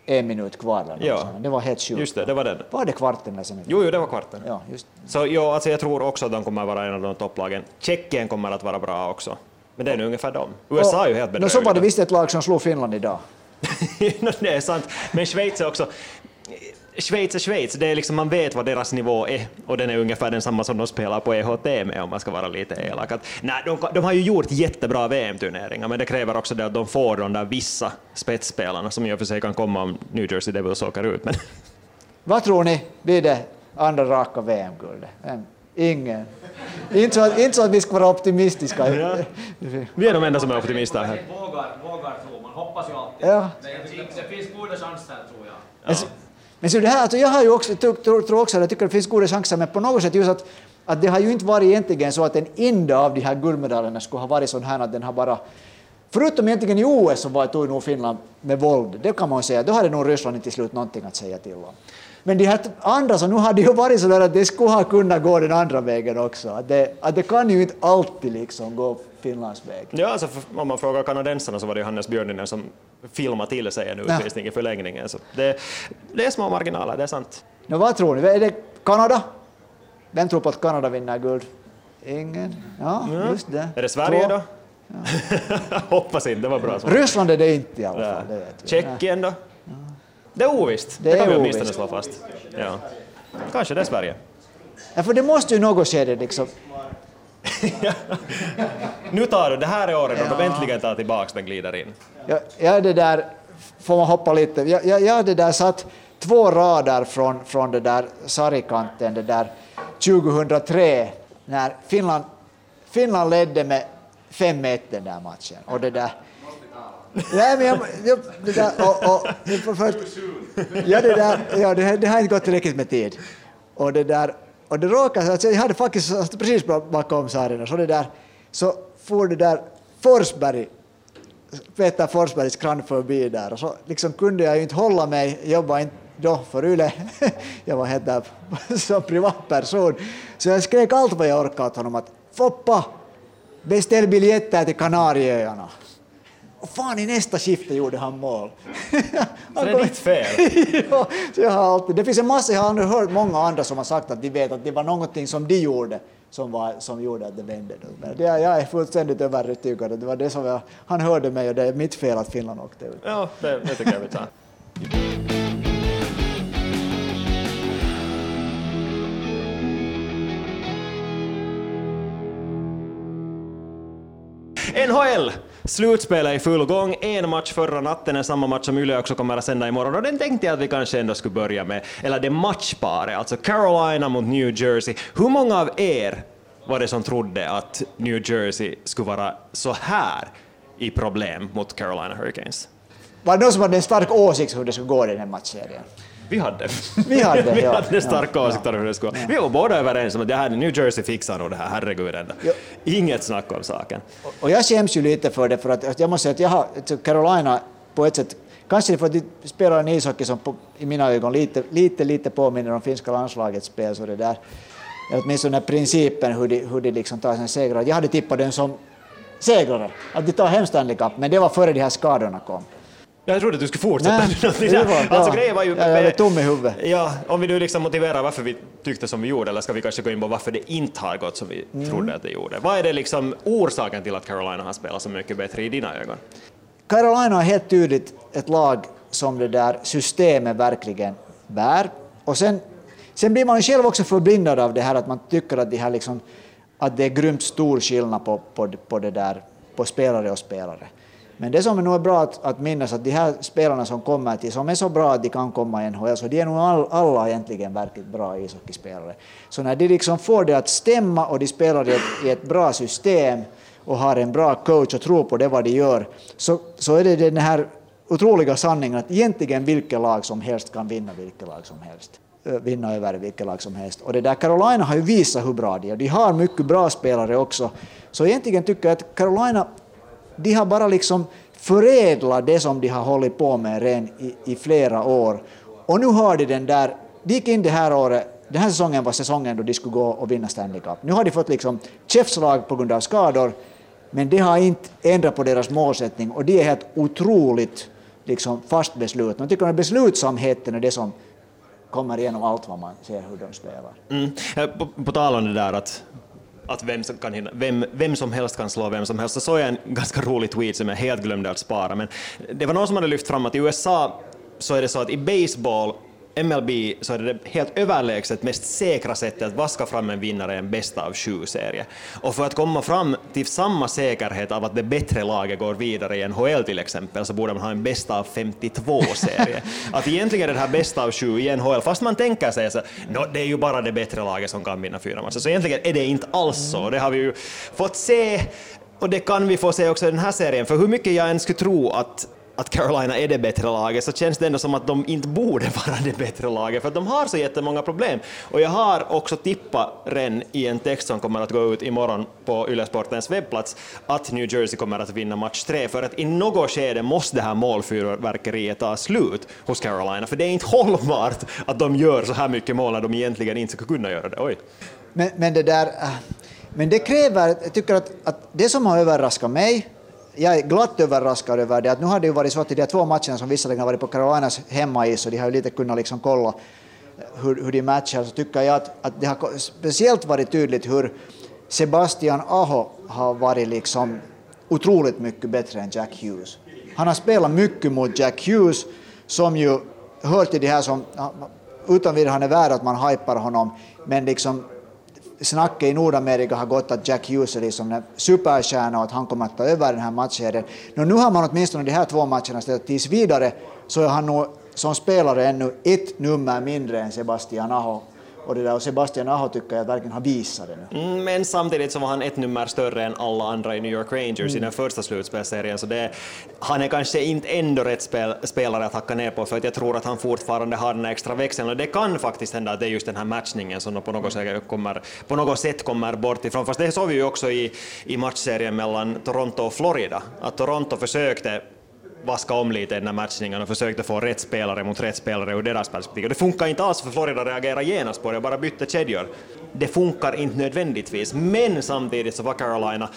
en minut kvar. ja. Det var helt sjukt. Just det, det var den. Var det kvarten? Eller jo, jo, det var kvarten. Ja, just. Så jo, alltså jag tror också att de kommer vara en av de topplagen. Tjeckien kommer att vara bra också. Men det är nu ungefär dem. USA och, är ju helt bedrövliga. Så var det visst ett lag som slog Finland idag. det är sant. Men Schweiz är också... Schweiz är Schweiz, det är liksom, man vet vad deras nivå är och den är ungefär densamma som de spelar på EHT med om man ska vara lite elak. Att, nej, de, de, har ju gjort jättebra VM-turneringar men det kräver också det att de får de där vissa spetsspelarna som i och för sig kan komma om New Jersey Devils åker ut. Men... Vad tror ni blir det andra raka VM-guldet? Ingen. Inte så, att, inte så att vi ska vara optimistiska. Ja. Vi är de enda som är optimister här. Vågar, vågar tro, man hoppas ju alltid. Ja. Det, det finns goda chanser tror jag. Ja. Men så det här, alltså jag har ju också, tror, tror också att jag tycker det finns goda chanser, men på något sätt just att, att det har ju inte varit egentligen så att en enda av de här guldmedaljerna skulle ha varit sån här att den har bara Förutom egentligen i OS så var tog nog Finland med våld, det kan man säga. Då hade nog Ryssland till slut någonting att säga till om. Men de här andra, så nu har det ju varit så att det skulle ha kunnat gå den andra vägen också. Att det, att det kan ju inte alltid liksom gå Finlands väg. Ja, alltså om man frågar kanadensarna så var det Hannes Björninen som filmade till sig en utvisning ja. i förlängningen. Så det, det är små marginaler, det är sant. No, vad tror ni? Är det Kanada? Vem tror på att Kanada vinner guld? Ingen? Ja, ja. just det. Är det Sverige Två. då? Ja. Hoppas inte, det var bra svar. Ryssland är det inte i alla fall. Vi. Tjeckien då? Det är ovisst, det, det kan vi åtminstone slå fast. Ja. Kanske det är Sverige. Ja, för det måste ju något skede liksom... nu tar du, det här är året då de äntligen tar tillbaka den glider in. Ja, ja, det där, får man hoppa lite, jag, jag, jag det där satt två rader från, från det där sargkanten, det där 2003, när Finland, Finland ledde med 5-1 den där matchen. Och det där, Nej, men jag, jag, det där, och, och, för, ja, det, där, ja, det, det har inte gått tillräckligt med tid. Och det där, och det råkade att jag hade faktiskt precis bakom sargen, så det där, så for det där Forsberg, Peter Forsbergs kran förbi där, och så liksom kunde jag ju inte hålla mig, jobba jobbade inte då för Yle, jag var helt där som privatperson, så jag skrek allt vad jag orkade åt honom att Foppa, beställ biljetter till Kanarieöarna. Och fan i nästa skifte gjorde han mål. Så det är ditt fel? ja, jag har alltid, det finns en massa, jag har hört många andra som har sagt att de vet att det var någonting som de gjorde som, var, som gjorde att det vände. Men det, jag är fullständigt övertygad det var det som jag, han hörde mig och det är mitt fel att Finland åkte ut. Ja, det, det tycker jag vi tar. NHL! Slutspelet är i full gång. En match förra natten är samma match som Yle också kommer att sända imorgon och den tänkte jag att vi kanske ändå skulle börja med. Eller det matchparet, alltså Carolina mot New Jersey. Hur många av er var det som trodde att New Jersey skulle vara så här i problem mot Carolina Hurricanes? Var det någon som hade en stark åsikt hur det skulle gå i den här matchserien? Vi hade. Vi hade, vi hade starka ja, åsikter om hur det skulle ja. Vi var båda överens om att det här, New Jersey fixar nog det här, herregud ändå. Ja. Inget snack om saken. Och, och jag skäms ju lite för det, för att jag måste säga att jag har, Carolina på ett sätt, kanske för att de spelar en ishockey som på, i mina ögon lite, lite, lite påminner om finska landslagets spel, så det där, åtminstone principen hur de, hur de liksom tar sina segrar. Jag hade tippat den som segrare, att de tar hem Stanley Cup, men det var före de här skadorna kom. Jag trodde att du skulle fortsätta. Nej, det var, alltså, grejen var ju... Jag är tom i huvudet. Ja, om vi nu liksom motiverar varför vi tyckte som vi gjorde, eller ska vi kanske gå in på varför det inte har gått som vi mm. trodde att det gjorde. Vad är det liksom orsaken till att Carolina har spelat så mycket bättre i dina ögon? Carolina är helt tydligt ett lag som det där systemet verkligen bär. Och sen, sen blir man själv också förblindad av det här att man tycker att, de här liksom, att det är grymt stor skillnad på, på, på, det där, på spelare och spelare. Men det som är nog bra att, att minnas att de här spelarna som kommer till, som är så bra att de kan komma i NHL, så de är nog all, alla egentligen verkligt bra ishockeyspelare. Så när de liksom får det att stämma och de spelar i ett, i ett bra system och har en bra coach och tror på det vad de gör, så, så är det den här otroliga sanningen att egentligen vilket lag som helst kan vinna vilket lag som helst vinna över vilket lag som helst. Och det där Carolina har ju visat hur bra de är. De har mycket bra spelare också. Så egentligen tycker jag att Carolina de har bara liksom förädlat det som de har hållit på med redan i, i flera år. Och nu har de den där, de gick in det här året den här säsongen var säsongen då de skulle gå och vinna Stanley Cup. Nu har de fått liksom käftslag på grund av skador, men det har inte ändrat på deras målsättning och de är helt otroligt liksom fast beslutna. Jag tycker att beslutsamheten är det som kommer igenom allt vad man ser hur de spelar. Mm. Eh, på, på tal om det där att att vem som, kan hinna, vem, vem som helst kan slå vem som helst. Så såg jag en ganska rolig tweet som jag helt glömde att spara, men det var någon som hade lyft fram att i USA så är det så att i baseball MLB så är det det helt överlägset mest säkra sättet att vaska fram en vinnare i en bästa av sju-serie. Och för att komma fram till samma säkerhet av att det bättre laget går vidare i NHL till exempel, så borde man ha en bästa av 52-serie. att egentligen är det här bästa av sju i NHL, fast man tänker sig så no, det är ju bara det bättre laget som kan vinna fyra matcher, så egentligen är det inte alls så. Det har vi ju fått se, och det kan vi få se också i den här serien, för hur mycket jag än skulle tro att att Carolina är det bättre laget så känns det ändå som att de inte borde vara det bättre laget för att de har så jättemånga problem. Och jag har också tippat redan i en text som kommer att gå ut imorgon på Ylesportens webbplats att New Jersey kommer att vinna match tre för att i något skede måste det här målfyrverkeriet ta slut hos Carolina för det är inte hållbart att de gör så här mycket mål när de egentligen inte ska kunna göra det. Oj. Men, men det där... Äh, men det kräver, jag tycker att, att det som har överraskat mig jag är glatt överraskad över det att nu har det ju varit så att i de två matcherna som visserligen har varit på Carolinas hemmais och de har ju lite kunnat liksom kolla hur, hur de matchar så tycker jag att, att det har speciellt varit tydligt hur Sebastian Aho har varit liksom otroligt mycket bättre än Jack Hughes. Han har spelat mycket mot Jack Hughes som ju hör till de här som utan vidare han är värd att man hypar honom men liksom snacket i Nordamerika har gått att Jack Hughes är liksom en superstjärna och att han kommer att ta över den här matchserien. Nu har man åtminstone de här två matcherna ställt tills vidare så är han nog som spelare ännu ett nummer mindre än Sebastian Aho och, det där, och Sebastian Aho tycker jag verkligen har visat det nu. Mm, men samtidigt så var han ett nummer större än alla andra i New York Rangers mm. i den första slutspelserien, så det, han är kanske inte ändå rätt spel, spelare att hacka ner på, för att jag tror att han fortfarande har den extra växeln, och det kan faktiskt hända att det är just den här matchningen som på något, sätt kommer, på något sätt kommer bort ifrån, fast det såg vi ju också i, i matchserien mellan Toronto och Florida, att Toronto försökte vaska om lite i den här matchningen och försökte få rätt spelare mot rätt spelare ur deras perspektiv. Och det funkar inte alls för Florida reagerar genast på det och bara bytte kedjor. Det funkar inte nödvändigtvis, men samtidigt så var Carolina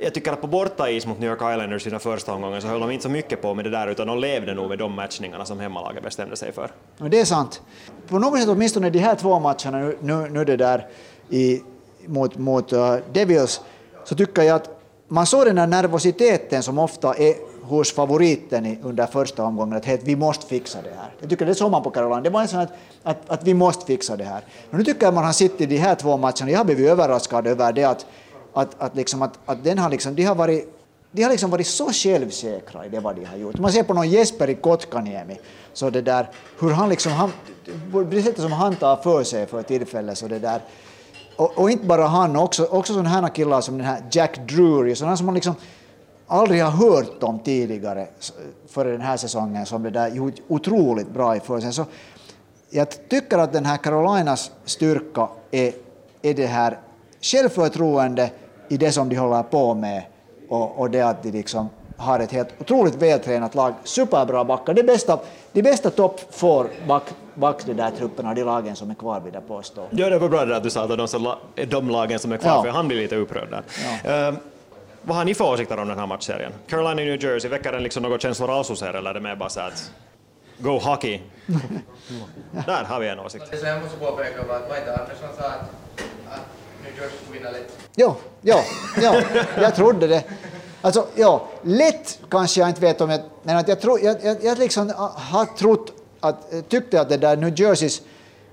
jag tycker att på bortais mot New York Islanders i den första omgången så höll de inte så mycket på med det där utan de levde nog med de matchningarna som hemmalaget bestämde sig för. Och det är sant. På något sätt åtminstone de här två matcherna nu, nu, nu det där i, mot, mot uh, Devils så tycker jag att man såg den här nervositeten som ofta är hos favoriten under första omgången att vi måste fixa det här. Jag tycker det såg man på Carolina. Det var en sån att, att, att vi måste fixa det här. Men nu tycker jag man har sett i de här två matcherna, jag har blivit överraskad över det att, att, att, liksom, att, att den har liksom, de har varit de har liksom varit så självsäkra i det vad de har gjort. Man ser på någon Jesper i Kotkaniemi, så det där, hur han liksom, han, det sättet som han tar för sig för tillfället, så det där, och, och, inte bara han, också, också sådana här killar som den här Jack Drury, sådana som man liksom aldrig har hört om tidigare före den här säsongen som det där gjort otroligt bra i försäsongen. Så jag tycker att den här Carolinas styrka är, är det här självförtroende i det som de håller på med och, och det att de liksom har ett helt otroligt vältränat lag, superbra backar. Det bästa, de bästa topp får back, back de där trupperna, de lagen som är kvar vill jag påstå. Ja, det var bra det att du sa att de, de lagen som är kvar, ja. för han blir lite upprörd där. Ja. Uh, vad har ni för åsikter om den här matchserien? Carolina New Jersey, väcker den liksom några känslor alls hos er eller är det mer bara så att Go hockey! Där har vi en åsikt. Jag måste påpeka att Vajta Andersson sa att, att New Jersey skulle vinna lätt. Jo, ja, ja, jag trodde det. Alltså, ja, lätt kanske jag inte vet om jag, men att jag, tro, jag, jag, jag liksom har trott att, tyckte att det där New Jerseys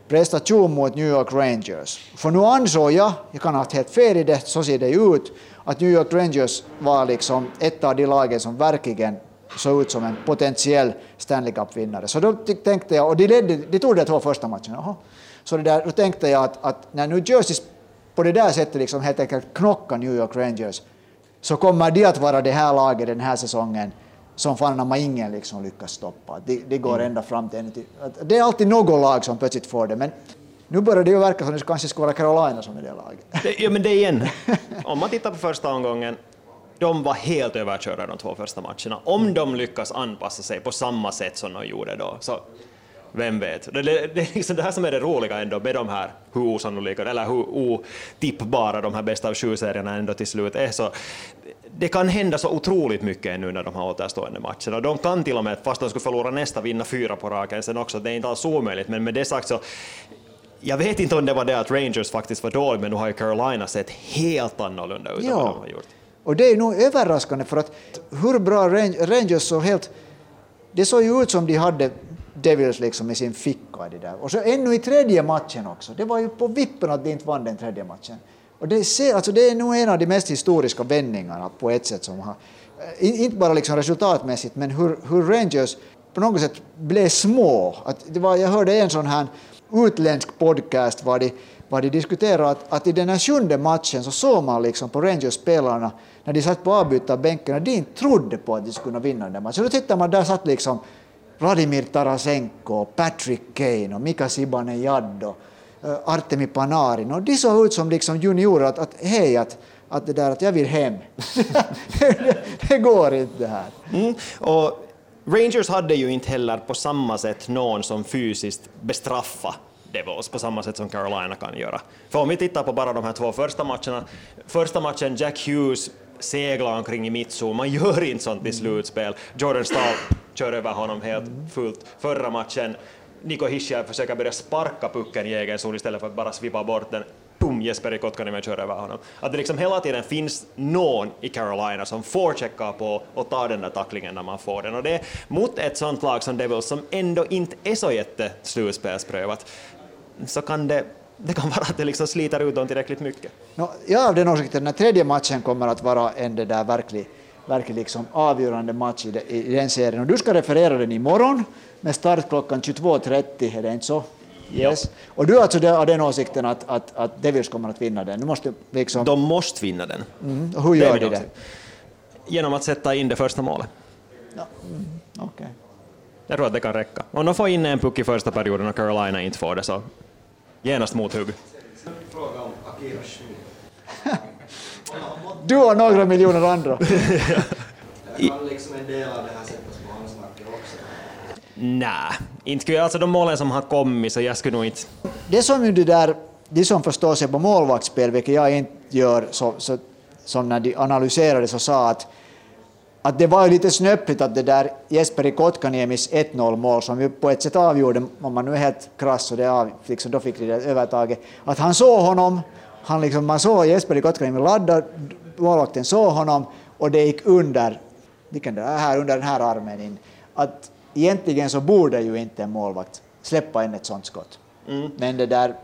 prestation mot New York Rangers. För nu ansåg jag, jag kan ha haft helt fel i det, så ser det ut, att New York Rangers var liksom ett av de lagen som verkligen såg ut som en potentiell Stanley Cup-vinnare. Så då tänkte jag, och de, ledde, de tog de två första matcherna, aha. så det där, då tänkte jag att, att när New Jersey på det där sättet liksom helt enkelt knockar New York Rangers så kommer de att vara det här laget den här säsongen som fan man ingen liksom lyckas stoppa. Det de går mm. ända fram till... Det är alltid något lag som plötsligt får det, men nu börjar det ju verka som att det kanske skulle vara Carolina som är det laget. Ja, men det igen. Om man tittar på första omgången, de var helt överkörda de två första matcherna. Om de lyckas anpassa sig på samma sätt som de gjorde då, så vem vet? Det, det, det är liksom det här som är det roliga ändå med de här, hur osannolika, eller hur otippbara de här bästa av sju-serierna ändå till slut är. Så det kan hända så otroligt mycket nu när de har återstående matcherna. De kan till och med, fast de skulle förlora nästa, vinna fyra på raken sen också. Det är inte alls omöjligt, men med det sagt så jag vet inte om det var det att Rangers faktiskt var dåliga, men nu har ju Carolina sett helt annorlunda ut ja. än vad de har gjort. Och det är nog överraskande för att hur bra Rangers såg helt... Det såg ju ut som de hade Devils liksom i sin ficka. Det där. Och så ännu i tredje matchen också. Det var ju på vippen att de inte vann den tredje matchen. Och det, ser, alltså det är nog en av de mest historiska vändningarna på ett sätt som har... Inte bara liksom resultatmässigt, men hur, hur Rangers på något sätt blev små. Att det var, jag hörde en sån här utländsk podcast var de, var de diskuterade att, att i den här sjunde matchen så såg man liksom på Rangers-spelarna när de satt på avbytarbänken att de inte trodde på att de skulle kunna vinna den matchen. Då tittar man, där satt liksom Vladimir Tarasenko, Patrick Kane och Mika Zibanejad och uh, Artemi Panarin. Och de såg ut som liksom juniorer, att, att hej, att, att det där att jag vill hem. det, det, går inte det här. Mm. Och Rangers hade ju inte heller på samma sätt någon som fysiskt bestraffa Devils på samma sätt som Carolina kan göra. För om vi tittar på bara de här två första matcherna, första matchen Jack Hughes seglar omkring i mittzon, man gör inte sånt i slutspel. Jordan Stahl kör över honom helt fullt. Förra matchen, Niko Hischier försöker börja sparka pucken i egen zon istället för att bara svippa bort den. Jesper Jesperi Kotkaniemi kör över honom. Att det liksom hela tiden finns någon i Carolina som får checka på och ta den där tacklingen när man får den. Och det är mot ett sånt lag som Devils som ändå inte är så jätteslutspelsprövat, så kan det det kan vara att det liksom sliter ut dem tillräckligt mycket. No, jag är av den åsikten att den tredje matchen kommer att vara en det där verklig, verklig liksom avgörande match i, de, i, den serien. Och du ska referera den imorgon med start klockan 22.30, är det inte så? Yes. Ja. Och du är alltså av den åsikten att, att, att Devils kommer att vinna den? Du måste liksom... De måste vinna den. Mm. Och hur gör de det? Genom att sätta in det första målet. Ja. Mm. Okay. Jag tror att det kan räcka. Om de får in en puck i första perioden och Carolina inte får det så genast mothugg. Du och några miljoner andra. är han liksom en del av det här sättet som han snackar också? Nej, inte skulle alltså de målen som har kommit så jag skulle nog inte... Det som ju det där, de som förstår sig på målvaktsspel, vilket jag inte gör, så, så, som när de analyserade så sa att att det var ju lite snöpligt att det där Jesperi Kotkaniemis 1-0 mål som ju på ett sätt avgjorde, om man nu är helt krass, och det av, liksom, då fick de det övertaget, att han såg honom, han liksom, man såg Jesperi Kotkaniemi ladda, målvakten såg honom och det gick under, vilken det är, här under den här armen in. Att egentligen så borde ju inte en målvakt släppa in ett sånt skott. Mm. Men det där,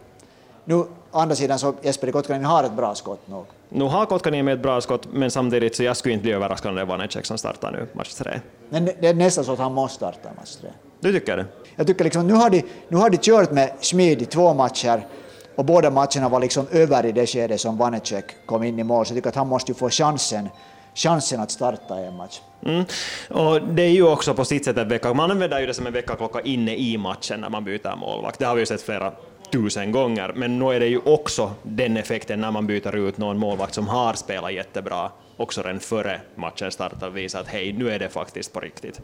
nu å andra sidan så Jesperi Kotkaniemi har ett bra skott nog. Nu har Kotkaniemi ett bra skott, men samtidigt så jag skulle inte bli överraskad om det var Necek som startar nu match tre. Men det är nästan så att han måste starta match tre. Du tycker det? Jag tycker liksom, nu har de, nu har de kört med Schmid i två matcher och båda matcherna var liksom över i det skede som Vanecek kom in i mål, så jag tycker att han måste ju få chansen chansen att starta en match. Mm. Och det är ju också på sitt sätt en vecka, man använder ju det som en väckarklocka inne i matchen när man byter målvakt. Det har vi ju sett flera tusen gånger, men nu är det ju också den effekten när man byter ut någon målvakt som har spelat jättebra, också redan före matchen startar, visa att hej, nu är det faktiskt på riktigt.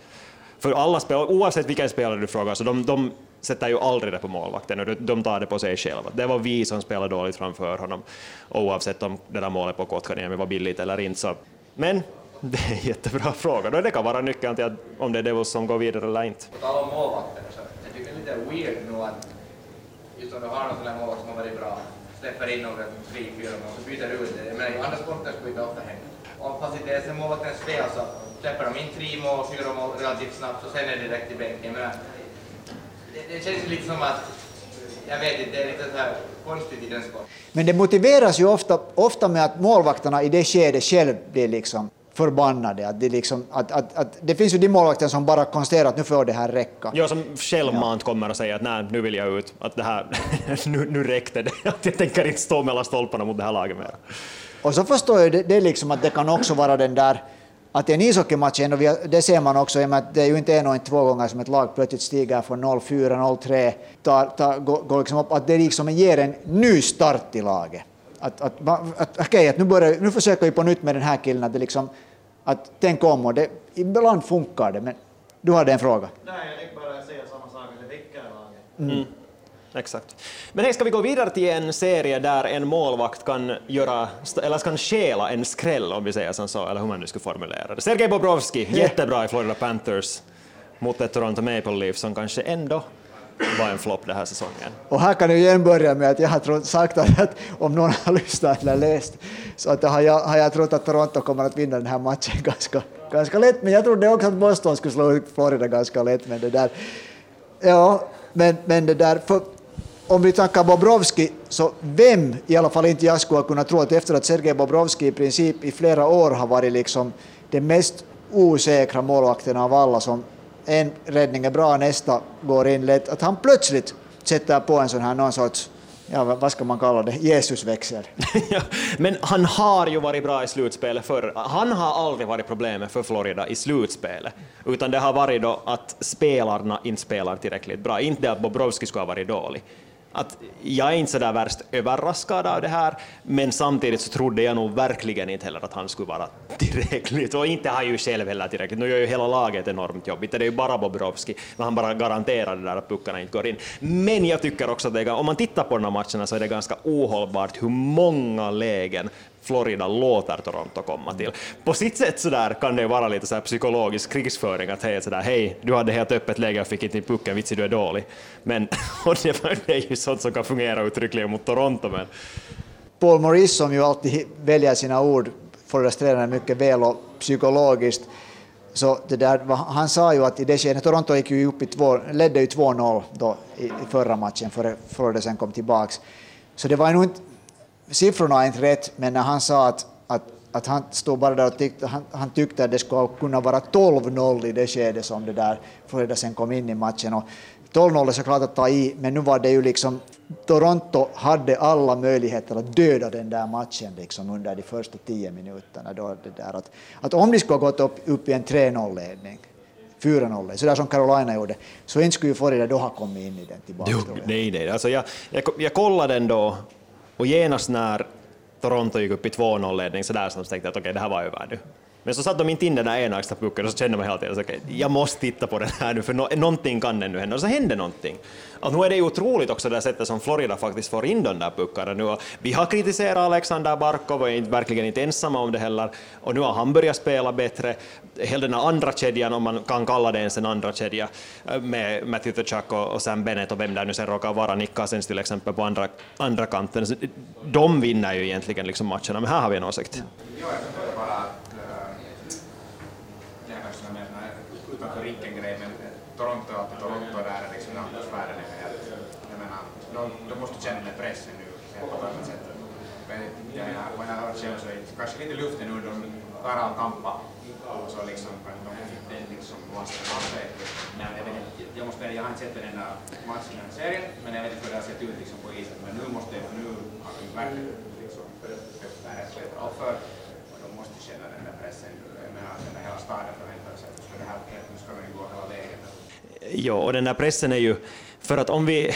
För alla spelare, oavsett vilken spelare du frågar, så de, de sätter ju aldrig det på målvakten, och de tar det på sig själva. Det var vi som spelade dåligt framför honom, oavsett om det där målet på Kotkaniemi var billigt eller inte. Så. Men det är en jättebra fråga, det kan vara nyckeln till att om det är Devils som går vidare eller inte. På tal om målvakter, så jag tycker det är lite weird nu att just om du har någon sån här målvakt som har varit bra, släpper in några tre, fyra mål, så byter du ut det. Men i andra sporter skulle det ofta hända. Om fast inte ens är målvaktens fel så släpper de in tre mål, fyra mål relativt snabbt och sen är det direkt i bänken. Men det, det känns lite som att, jag vet inte, det är lite så här konstigt i den sporten. Men det motiveras ju ofta, ofta med att målvakterna i det skedet själv blir liksom förbannade. Att det, liksom, att, att, att, det finns ju de målvakter som bara konstaterar att nu får det här räcka. Ja, som självmant ja. kommer och säger att nej, nu vill jag ut, att det här, nu, nu räckte det, att jag tänker inte stå mellan stolparna mot det här laget mer. Och så förstår jag det, det liksom att det kan också vara den där att i en ishockeymatch, det ser man också, att det är ju inte en och inte två gånger som ett lag plötsligt stiger från 0-4, 0-3, tar, tar, går, går liksom upp, att det liksom ger en ny start i laget. Att, att, att, okay, att nu, börjar, nu försöker vi på nytt med den här killen, att det liksom, att tänk om och det, ibland funkar det, men du hade en fråga. Nej, jag tänkte bara säga samma sak, att det väcker laget. Mm. Exakt. Men hej, ska vi gå vidare till en serie där en målvakt kan göra, eller kan stjäla en skräll om vi säger som så, eller hur man nu skulle formulera det. Sergej Bobrovski, jättebra i Florida Panthers mot ett Toronto Maple Leafs som kanske ändå var en flopp den här säsongen. Och här kan jag igen börja med att jag har sagt att om någon har lyssnat eller läst så att har, jag, har jag trott att Toronto kommer att vinna den här matchen ganska, ganska lätt, men jag trodde också att Boston skulle slå ut Florida ganska lätt, men det där... Ja, men, men det där... För, om vi tackar Bobrovski, så vem, i alla fall inte jag skulle kunna tro att efter att Sergej Bobrovski i princip i flera år har varit liksom den mest osäkra målvakten av alla som en räddning är bra, nästa går in lätt, att han plötsligt sätter på en sån här någon sorts ja, vad ska man kalla det, Jesusväxel. ja, men han har ju varit bra i slutspelet förr. Han har aldrig varit problemet för Florida i slutspelet, utan det har varit då att spelarna inte spelar tillräckligt bra. Inte att Bobrovski skulle ha varit dålig att jag är inte så där värst överraskad av det här, men samtidigt så trodde jag nog verkligen inte heller att han skulle vara tillräckligt, och inte har ju själv heller tillräckligt. Nu gör ju hela laget enormt jobbigt, det är ju bara Bobrovski, men han bara garanterar det där att puckarna inte går in. Men jag tycker också att det är, om man tittar på de här matcherna så är det ganska ohållbart hur många lägen Florida låter Toronto komma till. På sitt sätt så där kan det vara lite så här psykologisk krigsföring, att hej, så där, hej, du hade helt öppet läge och fick inte in pucken, vitsi du är dålig. Men och det, är ju sånt som kan fungera uttryckligen mot Toronto. Men... Paul Maurice som ju alltid väljer sina ord, Floridas mycket väl och psykologiskt, så det där, han sa ju att i det skedet, Toronto gick ju upp i två, ledde ju 2-0 då i, i förra matchen före Florida sen kom tillbaks. Så det var nog inte siffrorna är inte rätt, men när han sa att, att, att han stod bara där och tyckte, han, han tyckte att det skulle kunna vara 12-0 i det skedet som det där Florida sen kom in i matchen. Och 12-0 är såklart att ta i, men nu var det ju liksom Toronto hade alla möjligheter att döda den där matchen liksom under de första tio minuterna. Då det där att, att om de skulle ha gått upp, upp i en 3-0-ledning 4-0, sådär som Carolina gjorde, så inte skulle ju Florida då ha kommit in i den tillbaka. Jo, nej, nej. Alltså jag, jag, jag kollade ändå och genast när Toronto gick upp i 2-0-ledning så där så tänkte jag att okej, okay, det här var över nu. Men så satte de inte in den där ena extra pucken och så kände man hela tiden att okay, jag måste titta på den här nu för no någonting kan ännu hända och så hände någonting. Att nu är det ju otroligt också det sättet som Florida faktiskt får in de där puckarna nu. Vi har kritiserat Alexander Barkov och är verkligen inte ensamma om det heller och nu har han börjat spela bättre. Hela den här andra kedjan, om man kan kalla det ens en andra kedja, eh, med Matthew Tkachuk och Sam Bennett och vem där nu sen råkar vara, Nick Cousins till exempel på andra, andra kanten. De vinner ju egentligen liksom matcherna, men här har vi en åsikt. Ja, för Rickengrej, men Toronto är alltid Toronto där är liksom atmosfären är helt, jag menar, de, de måste känna pressen nu på ett annat sätt. Men jag, menar, vad jag har hört själv så är det kanske lite luften nu, de tar av Tampa och så liksom, de den liksom lasten av sig. Men jag, vet inte, jag, måste, jag har inte sett den enda matchen i den serien, men jag vet inte hur det har sett ut liksom på isen. Men nu måste jag, nu har de verkligen liksom öppnat ett bättre offer och de måste känna den där pressen. Jag menar, den där hela staden förväntar sig att det här, ska den gå hela vägen. Ja, och den där pressen är ju, för att om vi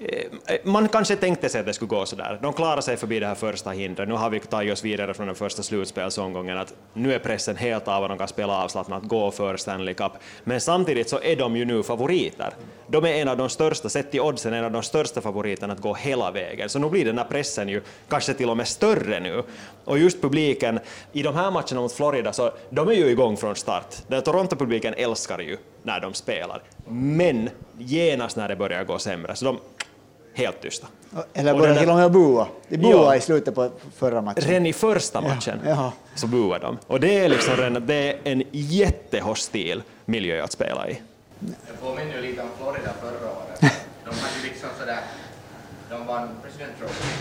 Eh, man kanske tänkte sig att det skulle gå sådär. De klarar sig förbi det här första hindret. Nu har vi tagit oss vidare från den första slutspelsomgången. Att nu är pressen helt av och de kan spela avslappnat, gå för Stanley Cup. Men samtidigt så är de ju nu favoriter. De är en av de största, sett i oddsen, en av de största favoriterna att gå hela vägen. Så nu blir den här pressen ju kanske till och med större nu. Och just publiken, i de här matcherna mot Florida, så de är ju igång från start. Den Toronto-publiken älskar ju när de spelar. Men genast när det börjar gå sämre, så de helt tysta. Eller börjar till och med bua. De buade i slutet på förra matchen. Redan i första matchen ja, så buade de. Och det är liksom redan, det är en jättehostil miljö att spela i. Det påminner ju lite om Florida förra året. De hade liksom sådär, de vann President Trophy.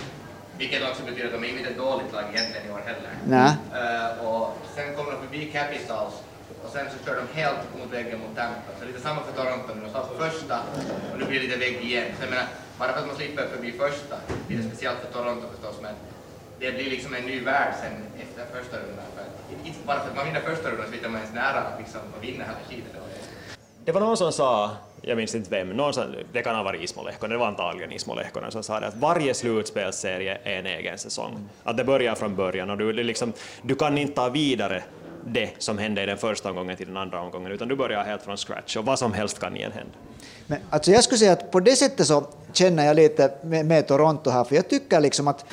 Vilket också betyder att de är inte ett dåligt lag egentligen i år heller. Nej. Uh, och sen kom de förbi Capitals och sen så kör de helt mot väggen mot Tampa. Så lite samma för Toronto nu. De sa första och nu blir det lite vägg igen. Så jag menar, bara för att man slipper förbi första, det är speciellt för Toronto förstås, men det blir liksom en ny värld sen efter första rundan. För inte bara för att man vinner första rundan så vet man ens nära liksom, att vinna hela skiten. Det var någon som sa, jag minns inte vem, någon som, det kan ha varit Ismo Lehkonen, det var antagligen Ismo Lehkonen som sa det, att varje slutspelsserie är en egen säsong. Att det börjar från början och du, liksom, du kan inte ta vidare det som hände i den första omgången till den andra omgången, utan du börjar helt från scratch och vad som helst kan igen hända. Men alltså jag skulle säga att på det sättet så känner jag lite med, med Toronto här, för jag tycker liksom att,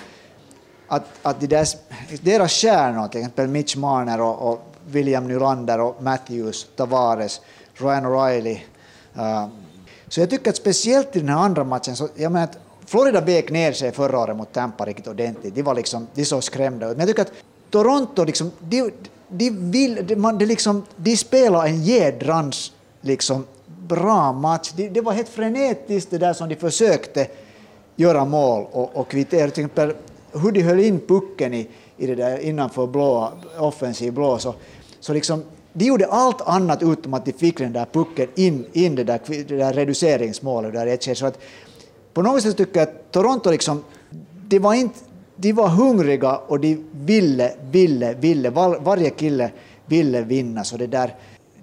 att, att de där, deras stjärnor, till exempel Mitch Marner och, och William Nylander och Matthews, Tavares, Ryan O'Reilly, uh, så jag tycker att speciellt i den här andra matchen, så, jag menar att Florida vek ner sig förra året mot Tampa riktigt ordentligt, de var liksom, de såg skrämda ut, men jag tycker att Toronto, liksom, de, de, vill, de, man, de, liksom, de spelar en jädrans liksom, bra match. Det, det var helt frenetiskt det där som de försökte göra mål och, och kvittera. Till exempel hur de höll in pucken i, i det där innanför blå, offensiv blå. Så, så liksom, de gjorde allt annat utom att de fick den där pucken in, in det, där, det där reduceringsmålet där ett Så att på något sätt tycker jag att Toronto liksom, de var, inte, de var hungriga och de ville, ville, ville, var, varje kille ville vinna. Så det där,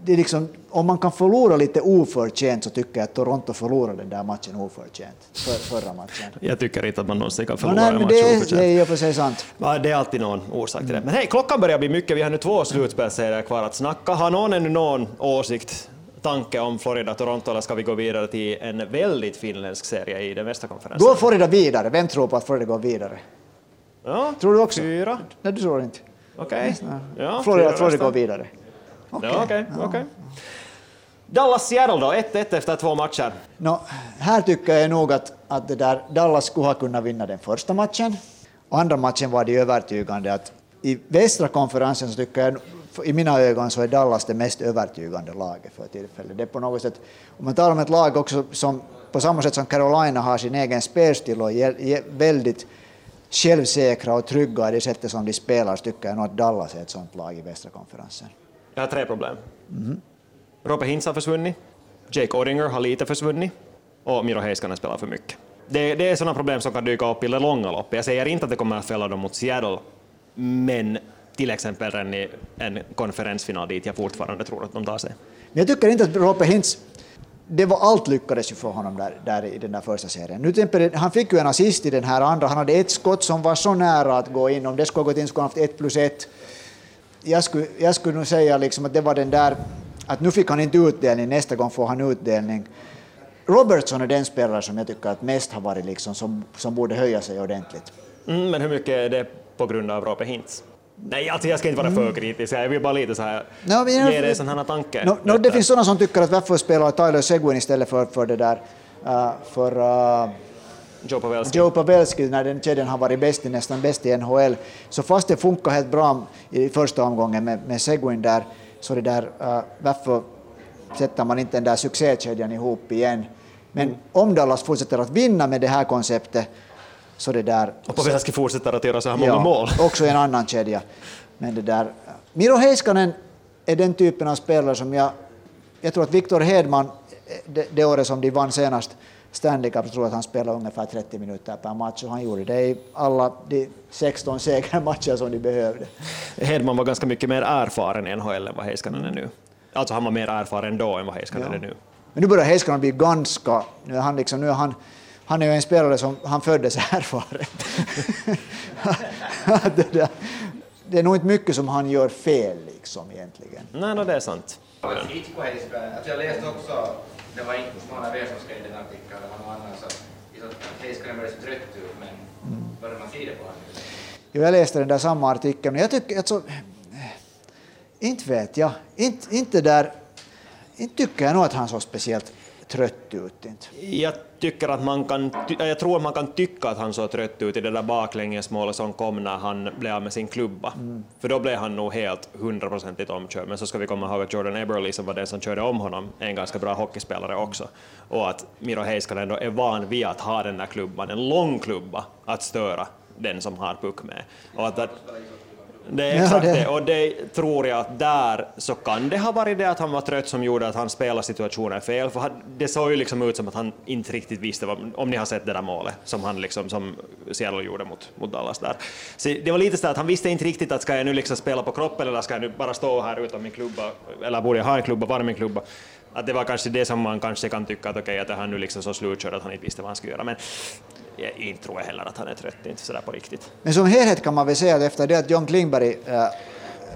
det är liksom, om man kan förlora lite oförtjänt så tycker jag att Toronto förlorade den där matchen oförtjänt, för, förra matchen. Jag tycker inte att man någonsin kan förlora nej, en match det, oförtjänt. det är och för sig sant. Ja, det är alltid någon orsak till det. Men hej, klockan börjar bli mycket. Vi har nu två slutspelsserier kvar att snacka. Har någon ännu någon åsikt, tanke om Florida-Toronto eller ska vi gå vidare till en väldigt finländsk serie i den västra konferensen? Går Florida vidare? Vem tror på att Florida går vidare? Ja, Tror du också? Fyra. Nej, du tror inte. Okej. Ja, Florida, Florida går vidare. Okej. Ja, okej. okej. Dallas-Seattle då, 1-1 efter två matcher. Nå, här tycker jag nog att, att det där Dallas skulle ha kunnat vinna den första matchen. Och andra matchen var det övertygande att i västra konferensen så tycker jag, i mina ögon så är Dallas det mest övertygande laget för tillfället. Det är på något sätt, om man talar om ett lag också som på samma sätt som Carolina har sin egen spelstil och är är väldigt självsäkra och trygga i det sättet som de spelar så tycker jag nog att Dallas är ett sånt lag i västra konferensen. Jag har tre problem. Robert Hintz har försvunnit, Jake Odinger har lite försvunnit och Miro Heiskanen spelar för mycket. Det, det är sådana problem som kan dyka upp i det långa loppet. Jag säger inte att det kommer att fälla dem mot Seattle, men till exempel i en konferensfinal dit jag fortfarande tror att de tar sig. Men jag tycker inte att Robert Hintz, det var allt lyckades ju för honom där, där i den där första serien. Nu till han fick ju en assist i den här andra, han hade ett skott som var så nära att gå in, om det skulle ha gått in skulle han haft ett plus ett. Jag skulle, jag skulle nog säga liksom att det var den där, att nu fick han inte utdelning, nästa gång får han utdelning. Robertson är den spelare som jag tycker att mest har varit liksom, som, som borde höja sig ordentligt. Mm, men hur mycket är det på grund av Robert Hintz? Nej, alltså jag ska inte vara för kritisk, jag vill bara lite så här, No, men jag- ge dig sån här tanke. No, no, det finns sådana som tycker att varför spelar Tyler Seguin istället för, för det där, uh, för uh, Joe Pavelski. Joe Pavelski, när den kedjan har varit bäst nästan bäst i NHL, så fast det funkar helt bra i första omgången med, med Seguin där, så det där, uh, varför sätter man inte den där succékedjan ihop igen? Men om Dallas fortsätter att vinna med det här konceptet, så det där... Och Pavelski fortsätter att göra så här många mål. också en annan kedja. Men det där, Miro Heiskanen är den typen av spelare som jag... Jag tror att Victor Hedman, det, det året som de vann senast Stanley Cup, tror jag att han spelade ungefär 30 minuter per match och han gjorde det i alla de 16 segermatcher som de behövde. Hedman var ganska mycket mer erfaren i NHL än vad Heiskanen är nu. Alltså han var mer erfaren då än vad Heiskanen Ja. är nu. Men nu börjar Heiskanen bli ganska... Nu är han, liksom, nu är han, han är ju en spelare som han föddes erfaren. Det, där, det är nog inte mycket som han gör fel liksom egentligen. Nej, no, det är sant. Heiskanen. Alltså jag läste också, det var inte Mona V som skrev den artikeln, det var någon annan, så att Heiskanen började se trött ut, men börjar man se på honom? Jo, jag läste den där samma artikeln och jag tycker alltså, inte vet jag, inte, inte där, inte tycker jag nog att han så speciellt trött ut. Inte. Jag tycker att man kan, jag tror att man kan tycka att han såg trött ut i det där baklängesmålet som kom när han blev av med sin klubba. För då blev han nog helt hundraprocentigt omkörd. Men så ska vi komma ihåg att Jordan Eberle som var den som körde om honom är en ganska bra hockeyspelare också. Och att Miro Heiskanen då är van vid att ha den där klubban, en lång klubba, att störa den som har puck med. Och att, att det är Ja, exakt det- det. Och det tror jag att där så kan det ha varit det att han var trött som gjorde att han spelade situationen fel. För det såg ju liksom ut som att han inte riktigt visste, vad, om ni har sett det där målet som han liksom, som Seattle gjorde mot, mot Dallas där. Så det var lite så att han visste inte riktigt att ska jag nu liksom spela på kroppen eller ska jag nu bara stå här utan min klubba, eller borde jag ha en klubba, var är min klubba? Att det var kanske det som man kanske kan tycka att okej, att han nu liksom så slutkörd att han inte visste vad han skulle göra. Men jag, inte tror jag heller att han är trött, inte sådär på riktigt. Men som helhet kan man väl säga att efter det att John Klingberg äh,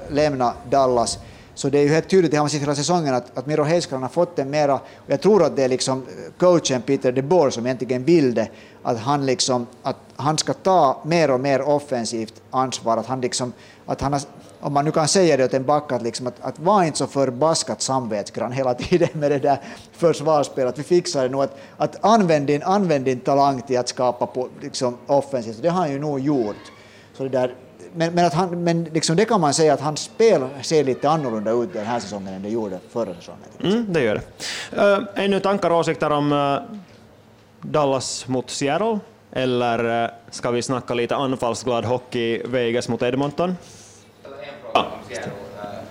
lämnade Dallas så det är ju helt tydligt i sett hela säsongen att, att Miro Heiskanen har fått en mera, och jag tror att det är liksom äh, coachen Peter de Boer som egentligen vill det, att han liksom, att han ska ta mer och mer offensivt ansvar, att han liksom, att han har, om man nu kan säga det åt en back, att, liksom, att, att var inte så förbaskat samvetsgrann hela tiden med det där försvarsspelet, att vi fixar det nog, att, att använd, din, använd din talang till att skapa på, liksom, offensivt, det har han ju nog gjort. Så det där, men men, att han, men liksom det kan man säga att hans spel ser lite annorlunda ut den här säsongen än det gjorde förra säsongen. Mm, det gör det. Eh, äh, ännu tankar och åsikter om äh, Dallas mot Seattle? Eller äh, ska vi snacka lite anfallsglad hockey Vegas mot Edmonton? Oulainen?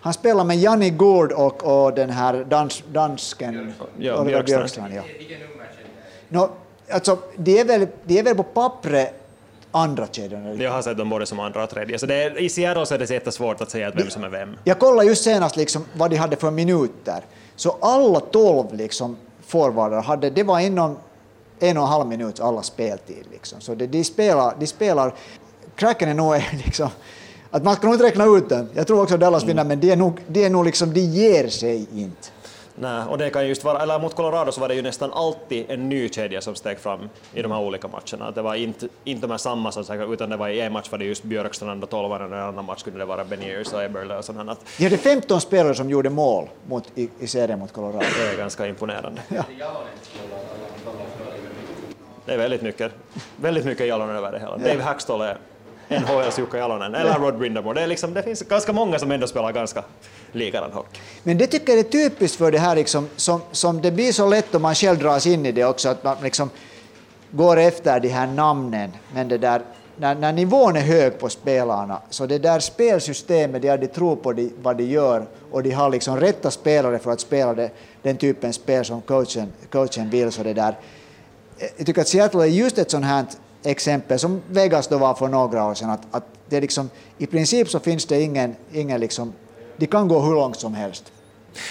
Han spelar med Janni Gould och, och den här dans, dansken Ja, Oliver Björkstrand. Ja. No, alltså, de, är väl, de är väl på pappret andra kedjan. eller? Jag har sett dem både som andra och tredje. Så det är, I Seattle så är det så jättesvårt att säga att vem som är vem. Jag kollade just senast liksom vad de hade för minuter. Så alla tolv liksom forwardar hade, det var inom en och en halv minut alla speltid. Liksom. Så det, de, spelar, de spelar, cracken är nog liksom, att man ska nog inte räkna ut dem. Jag tror också Dallas vinner, men de är nog, de är nog liksom, de ger sig inte. Nej, och det kan just vara, eller mot Colorado så var det ju nästan alltid en ny kedja som steg fram i de här olika matcherna. Det var inte, inte de här samma som säkert, utan det var i en match var det just Björkstrand och tolvaren och i en annan match kunde det vara Beniers och Eberle och sådant. Att De hade 15 spelare som gjorde mål mot, i, i serien mot Colorado. det är ganska imponerande. Det är väldigt mycket, väldigt mycket Jalonen över det hela. Dave Hackstall är NHLs Jukka Jalonen, eller Rod Brindamore. Det, liksom, det finns ganska många som ändå spelar ganska likadan hockey. Men det tycker jag är typiskt för det här liksom, som, som det blir så lätt om man själv dras in i det också, att man liksom går efter de här namnen. Men det där, när, när nivån är hög på spelarna, så det där spelsystemet, de, de tror på de, vad de gör och de har liksom rätta spelare för att spela det, den typen spel som coachen, coachen vill. Så det där. Jag tycker att Seattle är just ett sånt här exempel som Vegas då var för några år sedan. Att, att det är liksom, I princip så finns det ingen, ingen liksom, de kan gå hur långt som helst.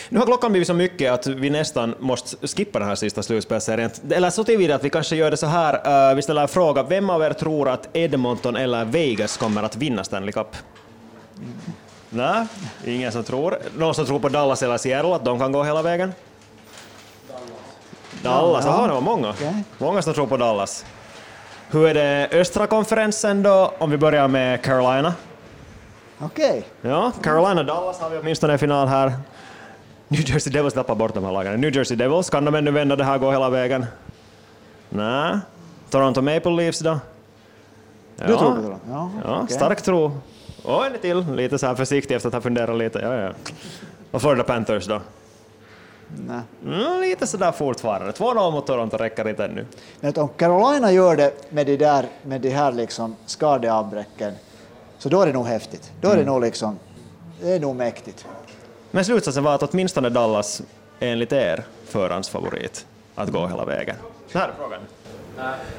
Nu har klockan blivit så mycket att vi nästan måste skippa den här sista slutspelsserien. Eller så tillvida att vi kanske gör det så här, uh, vi ställer en fråga. Vem av er tror att Edmonton eller Vegas kommer att vinna Stanley Cup? Nej, ingen som tror. Någon som tror på Dallas eller Seattle, att de kan gå hela vägen? Dallas, Ja, jaha, ja. det var många. Okej. Många som tror på Dallas. Hur är det östra konferensen då, om vi börjar med Carolina? Okej. Ja, Carolina-Dallas har vi åtminstone en final här. New Jersey Devils tappar bort de här lagen. New Jersey Devils, kan de ännu vända det här, gå hela vägen? Nej. Toronto Maple Leafs då? Ja. Du tror på det? Ja, Ja, okej. stark tro. Och en till, lite så här försiktig efter att ha funderat lite. Ja, ja. Och Florida Panthers då? Nej. Mm, lite sådär fortfarande. 2-0 mot Toronto räcker inte ännu. Men om Carolina gör det med de, där, med de här liksom skadeavbräcken, så då är det nog häftigt. Då är det nog liksom, det är nog mäktigt. Men slutsatsen var att åtminstone Dallas, enligt er, förhandsfavorit att gå hela vägen. Så här är frågan.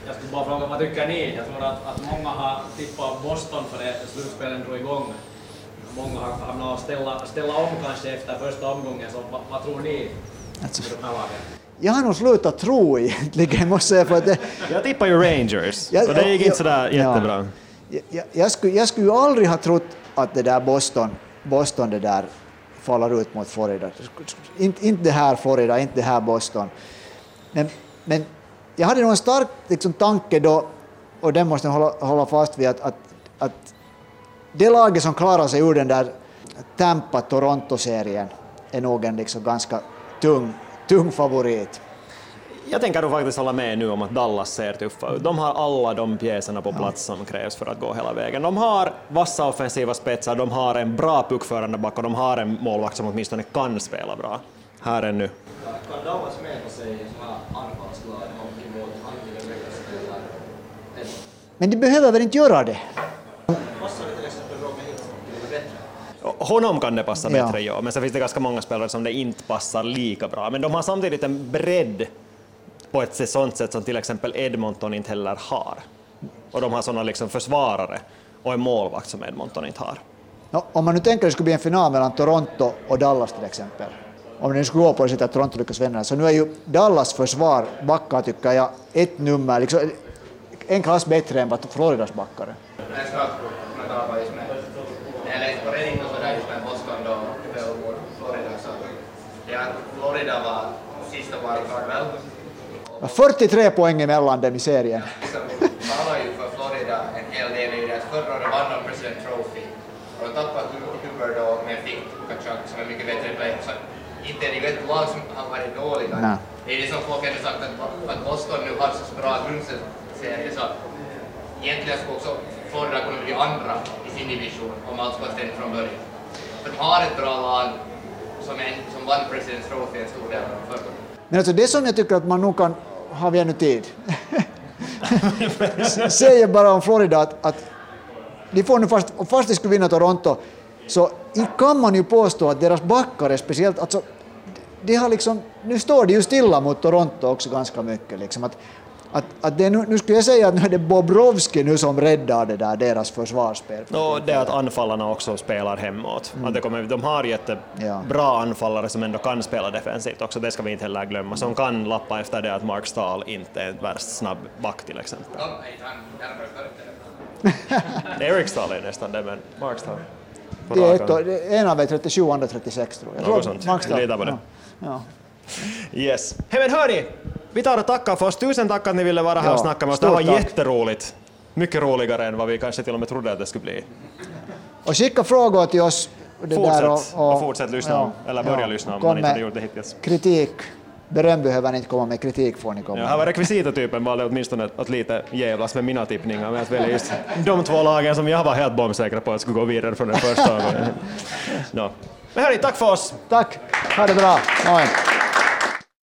Jag skulle bara fråga, vad tycker ni? Jag tror att, att många har tippat Boston för det slutspelen drog igång. Många har hamnat och ställa, ställa om kanske efter första omgången, så vad, vad tror ni? Alltså, i de här lagen? jag har nog slutat tro egentligen, måste jag säga, för att det, Jag tippar ju Rangers, Ja, och det gick ja, inte sådär ja. jättebra. jag, jag, jag, skulle, jag skulle ju aldrig ha trott att det där Boston, Boston det där faller ut mot Florida. Inte, inte det här Florida, inte det här Boston. Men, men jag hade nog en stark liksom, tanke då, och den måste jag hålla, hålla fast vid, att, att, att det laget som klarar sig ur den där Tampa-Toronto-serien är nog en liksom ganska tung, tung favorit. Jag tänker nog faktiskt hålla med nu om att Dallas ser tuffa ut. De har alla de pjäserna på plats som krävs för att gå hela vägen. De har vassa offensiva spetsar, de har en bra puckförande back och de har en målvakt som åtminstone kan spela bra. Här är nu. Kan Dallas mäta sig i sån här anfallsglad hockey mot antingen? Men de behöver väl inte göra det? Passar det till exempel Robin Hilton lite bättre? Honom kan det passa Ja. bättre, ja. Men sen finns det ganska många spelare som det inte passar lika bra. Men de har samtidigt en bredd på ett sånt sätt som till exempel Edmonton inte heller har. Och de har sådana liksom försvarare och en målvakt som Edmonton inte har. Ja, om man nu tänker att det skulle bli en final mellan Toronto och Dallas till exempel, om det nu skulle gå på det sättet att Toronto lyckas vinna, så nu är ju Dallas försvar, backar tycker jag, ett nummer, liksom, en klass bättre än vad Floridas backar är. En sak som jag tar bara just med. När jag läste på Reddit och sådär just med Boston då föll mot Florida så det att Var sista. Ja, 43 poäng emellan dem i serien. Talar ju för Florida en hel del i deras förra året vann de President Trophy. Och de tappade Huber då men fick Kachuk som är mycket bättre play. Så inte är det ju ett lag som har varit dåliga. Nej. Det är det som folk ändå sagt att, att Boston nu har så bra grundserie så egentligen skulle också Florida kunna bli andra i sin division om allt skulle stämt från början. De har ett bra lag som, en, som vann President's Trophy en stor del av förra. Men alltså det som jag tycker att man nog kan, har vi ännu tid, säger bara om Florida att, att de får nu fast, och fast de skulle vinna Toronto, så kan man ju påstå att deras backar är speciellt, alltså, de har liksom, nu står de ju stilla mot Toronto också ganska mycket. Liksom, att, att, att det nu, nu skulle jag säga att nu är det Bobrovski nu som räddar det där, deras försvarsspel. Och det att anfallarna också spelar hemåt. Att det kommer, de har jättebra Ja. anfallare som ändå kan spela defensivt också, det ska vi inte heller glömma, som kan lappa efter det att Mark Stahl inte är en värst snabb back till exempel. Eric Stahl är nästan det, men Mark Stahl. Det är ett, arm. och- det- en av är 37, andra 36 tror jag. Något sånt. På det. Ja. Ja. Yes. Hej men hörni! Vi tar och tackar för oss. Tusen tack att ni ville vara här Ja, och snacka med oss. Det var tack. jätteroligt. Mycket roligare än vad vi kanske till och med trodde att det skulle bli. Och skicka frågor till oss. Fortsätt. Och fortsätt lyssna, eller börja lyssna om man inte med hade gjort det hittills. Kritik. Beröm behöver ni inte komma med, kritik får ni komma Ja, här var rekvisitatypen valde åtminstone att lite jävlas med mina tippningar med att välja just de två lagen som jag var helt bombsäker på att skulle gå vidare från den första. No. Men hörni, tack för oss! Tack, ha det bra. Noin.